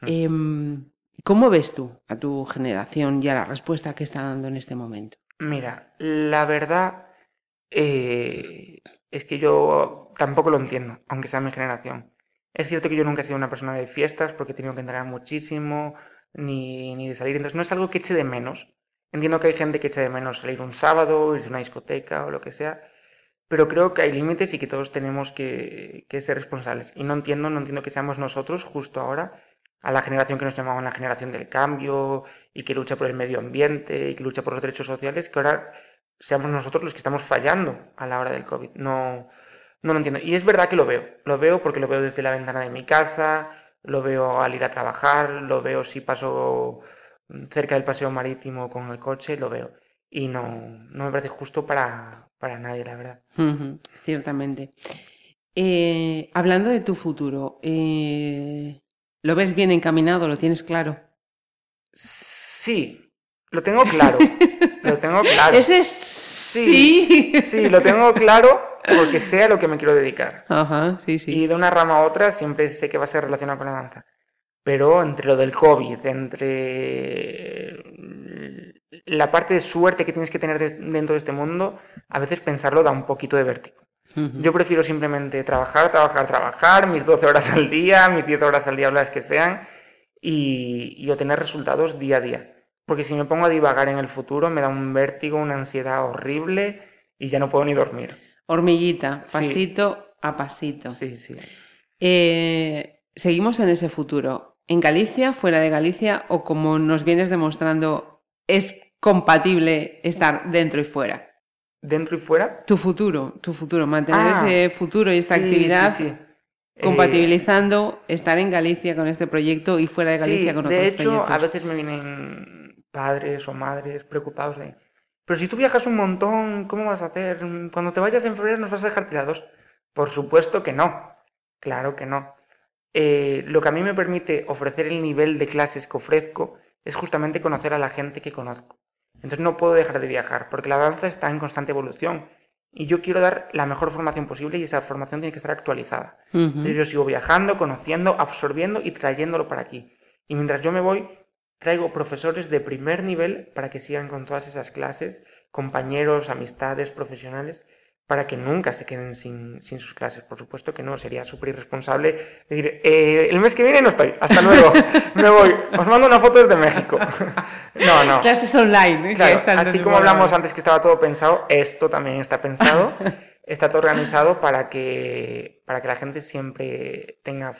Speaker 3: Em, ¿Cómo ves tú a tu generación y a la respuesta que está dando en este momento?
Speaker 4: Mira, la verdad eh, es que yo tampoco lo entiendo, aunque sea mi generación. Es cierto que yo nunca he sido una persona de fiestas porque he tenido que entrenar muchísimo, ni, ni de salir, entonces no es algo que eche de menos. Entiendo que hay gente que echa de menos salir un sábado, irse a una discoteca o lo que sea, pero creo que hay límites y que todos tenemos que, que ser responsables. Y no entiendo, no entiendo que seamos nosotros justo ahora, a la generación que nos llamaban la generación del cambio y que lucha por el medio ambiente y que lucha por los derechos sociales, que ahora seamos nosotros los que estamos fallando a la hora del COVID. No, no lo entiendo. Y es verdad que lo veo. Lo veo porque lo veo desde la ventana de mi casa, lo veo al ir a trabajar, lo veo si paso cerca del paseo marítimo con el coche, lo veo. Y no, no me parece justo para, para nadie, la verdad.
Speaker 3: Ciertamente. Eh, hablando de tu futuro, eh, ¿lo ves bien encaminado? ¿Lo tienes claro?
Speaker 4: Sí, lo tengo claro. lo tengo claro.
Speaker 3: Ese es sí.
Speaker 4: Sí, lo tengo claro porque sé a lo que me quiero dedicar.
Speaker 3: Ajá, sí, sí.
Speaker 4: Y de una rama a otra siempre sé que va a ser relacionado con la danza. Pero entre lo del COVID, entre la parte de suerte que tienes que tener dentro de este mundo, a veces pensarlo da un poquito de vértigo.
Speaker 3: Ujú.
Speaker 4: Yo prefiero simplemente trabajar, trabajar, trabajar, mis 12 horas al día, mis 10 horas al día, las que sean, y, y obtener resultados día a día. Porque si me pongo a divagar en el futuro, me da un vértigo, una ansiedad horrible y ya no puedo ni dormir.
Speaker 3: Hormiguita,
Speaker 4: Sí.
Speaker 3: pasito a pasito.
Speaker 4: Sí, sí.
Speaker 3: Eh, seguimos en ese futuro. ¿En Galicia, fuera de Galicia o como nos vienes demostrando, es compatible estar dentro y fuera?
Speaker 4: Dentro y fuera.
Speaker 3: Tu futuro, tu futuro, mantener
Speaker 4: Ah,
Speaker 3: ese futuro y esta
Speaker 4: sí,
Speaker 3: actividad
Speaker 4: sí, sí. Eh,
Speaker 3: compatibilizando estar en Galicia con este proyecto y fuera de Galicia con otros
Speaker 4: de hecho,
Speaker 3: proyectos.
Speaker 4: a veces me vienen padres o madres preocupados de, pero si tú viajas un montón, ¿cómo vas a hacer? Cuando te vayas en febrero nos vas a dejar tirados. Por supuesto que no, claro que no. Eh, lo que a mí me permite ofrecer el nivel de clases que ofrezco es justamente conocer a la gente que conozco. Entonces no puedo dejar de viajar, porque la danza está en constante evolución. Y yo quiero dar la mejor formación posible y esa formación tiene que estar actualizada.
Speaker 3: Ujú.
Speaker 4: Entonces yo sigo viajando, conociendo, absorbiendo y trayéndolo para aquí. Y mientras yo me voy, traigo profesores de primer nivel para que sigan con todas esas clases, compañeros, amistades, profesionales, para que nunca se queden sin, sin sus clases. Por supuesto que no, sería súper irresponsable decir, "Eh, el mes que viene no estoy, hasta luego, me voy, os mando una foto desde México. no, no.
Speaker 3: Clases online. ¿eh?
Speaker 4: Claro, así como hablamos antes que estaba todo pensado, esto también está pensado, está todo organizado para que, para que la gente siempre tenga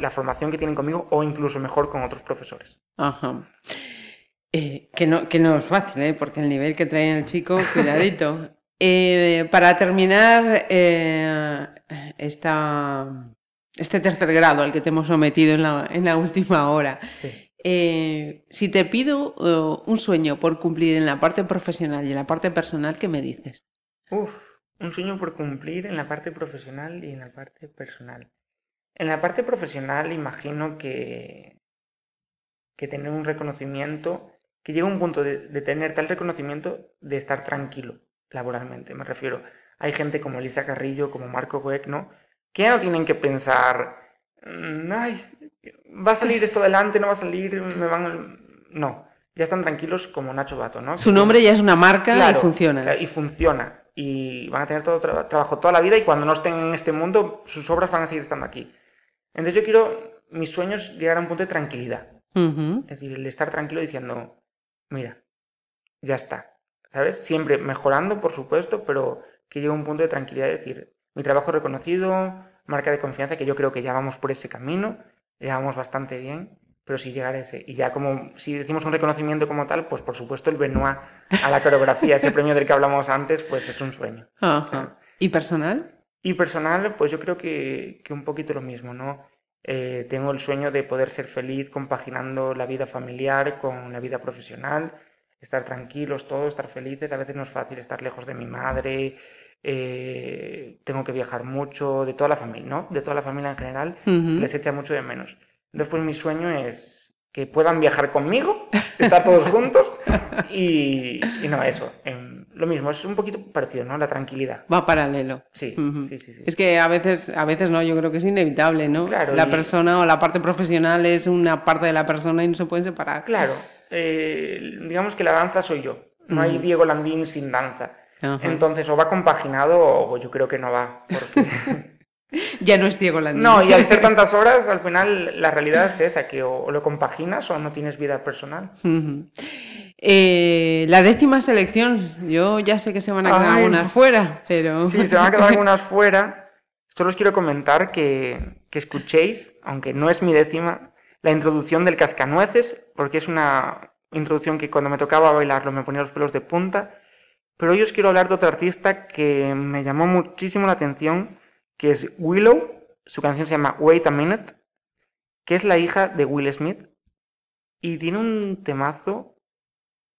Speaker 4: la formación que tienen conmigo o incluso mejor con otros profesores.
Speaker 3: Ajá. Eh, que, no, que no es fácil, ¿eh? porque el nivel que trae el chico, cuidadito. Eh, para terminar esta, este tercer grado al que te hemos sometido en la, en la última hora, si te pido un sueño por cumplir en la parte profesional y en la parte personal, ¿qué me dices?
Speaker 4: Uf, un sueño por cumplir en la parte profesional y en la parte personal. En la parte profesional imagino que, que tener un reconocimiento, que llega un punto de, de tener tal reconocimiento de estar tranquilo laboralmente. Me refiero, hay gente como Elisa Carrillo, como Marco Boecno, que ya no tienen que pensar, "Mm, ay, va a salir esto adelante, no va a salir, me van... No, ya están tranquilos como Nacho Bato, ¿no?
Speaker 3: Su nombre ya es una marca
Speaker 4: Claro,
Speaker 3: y funciona.
Speaker 4: claro, y funciona. Y van a tener todo tra- trabajo toda la vida y cuando no estén en este mundo, sus obras van a seguir estando aquí. Entonces yo quiero, mis sueños, llegar a un punto de tranquilidad. Es decir, el estar tranquilo diciendo, mira, ya está. ¿Sabes? Siempre mejorando, por supuesto, pero que llegue a un punto de tranquilidad de decir, mi trabajo es reconocido, marca de confianza, que yo creo que ya vamos por ese camino, ya vamos bastante bien, pero si llegar a ese. Y ya como, si decimos un reconocimiento como tal, pues por supuesto el Benoit a la coreografía, ese premio del que hablamos antes, pues es un sueño.
Speaker 3: Ajá. ¿Y personal?
Speaker 4: Y personal, pues yo creo que, que un poquito lo mismo, ¿no? Eh, tengo el sueño de poder ser feliz compaginando la vida familiar con la vida profesional, estar tranquilos todos, estar felices. A veces no es fácil estar lejos de mi madre, eh, tengo que viajar mucho, de toda la familia, ¿no? De toda la familia en general, se les echa mucho de menos. Entonces, pues mi sueño es que puedan viajar conmigo, estar todos juntos y, y no, eso. em, lo mismo, es un poquito parecido, ¿no? La tranquilidad.
Speaker 3: Va paralelo.
Speaker 4: Sí, sí, sí, sí.
Speaker 3: Es que a veces, a veces no, yo creo que es inevitable, ¿no?
Speaker 4: Claro,
Speaker 3: la
Speaker 4: y-
Speaker 3: persona o la parte profesional es una parte de la persona y no se pueden separar.
Speaker 4: Claro, eh, digamos que la danza soy yo. No hay. Diego Landín sin danza. Entonces, o va compaginado o yo creo que no va. porque-
Speaker 3: Ya no es Diego Landín.
Speaker 4: no, y al ser tantas horas, al final la realidad es esa, que o, lo compaginas o no tienes vida personal.
Speaker 3: Eh, la décima selección, yo ya sé que se van a quedar
Speaker 4: Ay.
Speaker 3: algunas fuera, pero...
Speaker 4: Sí, se van a quedar algunas fuera. Solo os quiero comentar que, que escuchéis, aunque no es mi décima, la introducción del cascanueces, porque es una introducción que cuando me tocaba bailarlo me ponía los pelos de punta. Pero hoy os quiero hablar de otra artista que me llamó muchísimo la atención, que es Willow. Su canción se llama Wait a Minute, que es la hija de Will Smith. Y tiene un temazo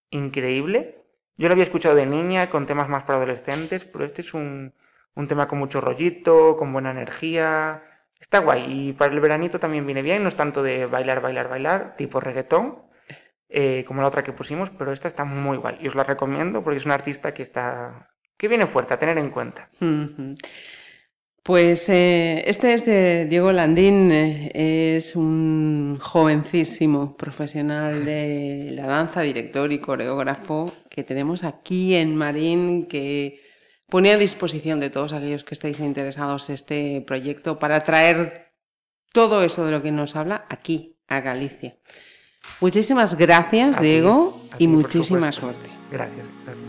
Speaker 4: increíble. Yo lo había escuchado de niña con temas más para adolescentes, pero este es un, un tema con mucho rollito, con buena energía. Está guay. Y para el veranito también viene bien. No es tanto de bailar, bailar, bailar, tipo reggaetón, eh, como la otra que pusimos, pero esta está muy guay. Y os la recomiendo porque es una artista que está. que viene fuerte, a tener en cuenta.
Speaker 3: Pues eh, este es de Diego Landín, eh, es un jovencísimo profesional de la danza, director y coreógrafo que tenemos aquí en Marín, que pone a disposición de todos aquellos que estéis interesados este proyecto para traer todo eso de lo que nos habla aquí, a Galicia. Muchísimas gracias,
Speaker 4: A
Speaker 3: Diego,
Speaker 4: ti,
Speaker 3: y muchísima suerte.
Speaker 4: Gracias. gracias,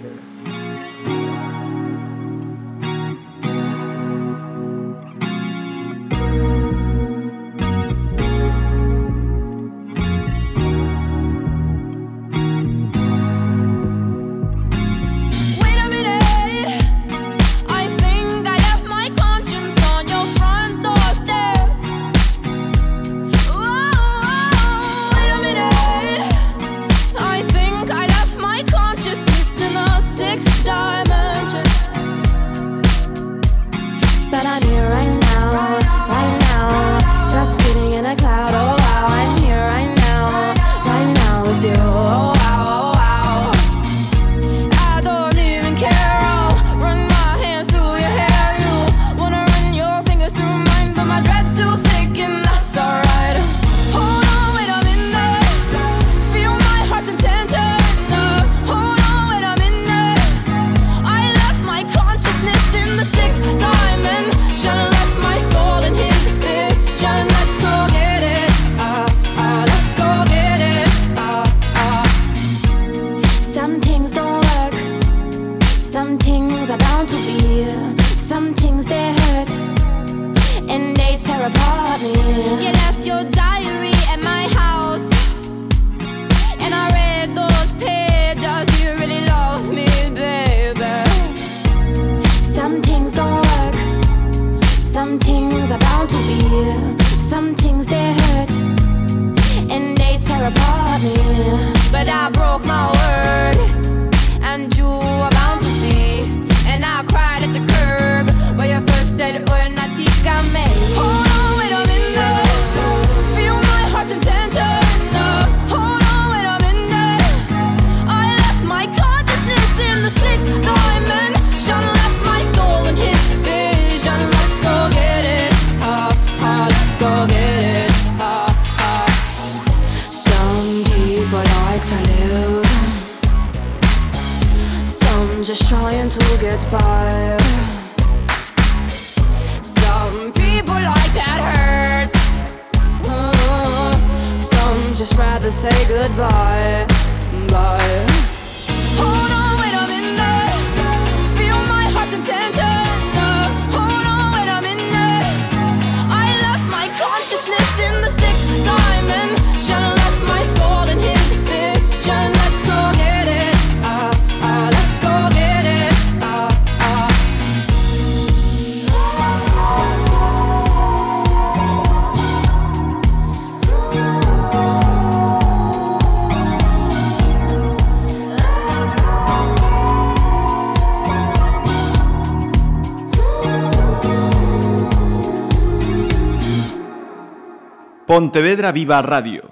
Speaker 12: Pontevedra Viva Radio.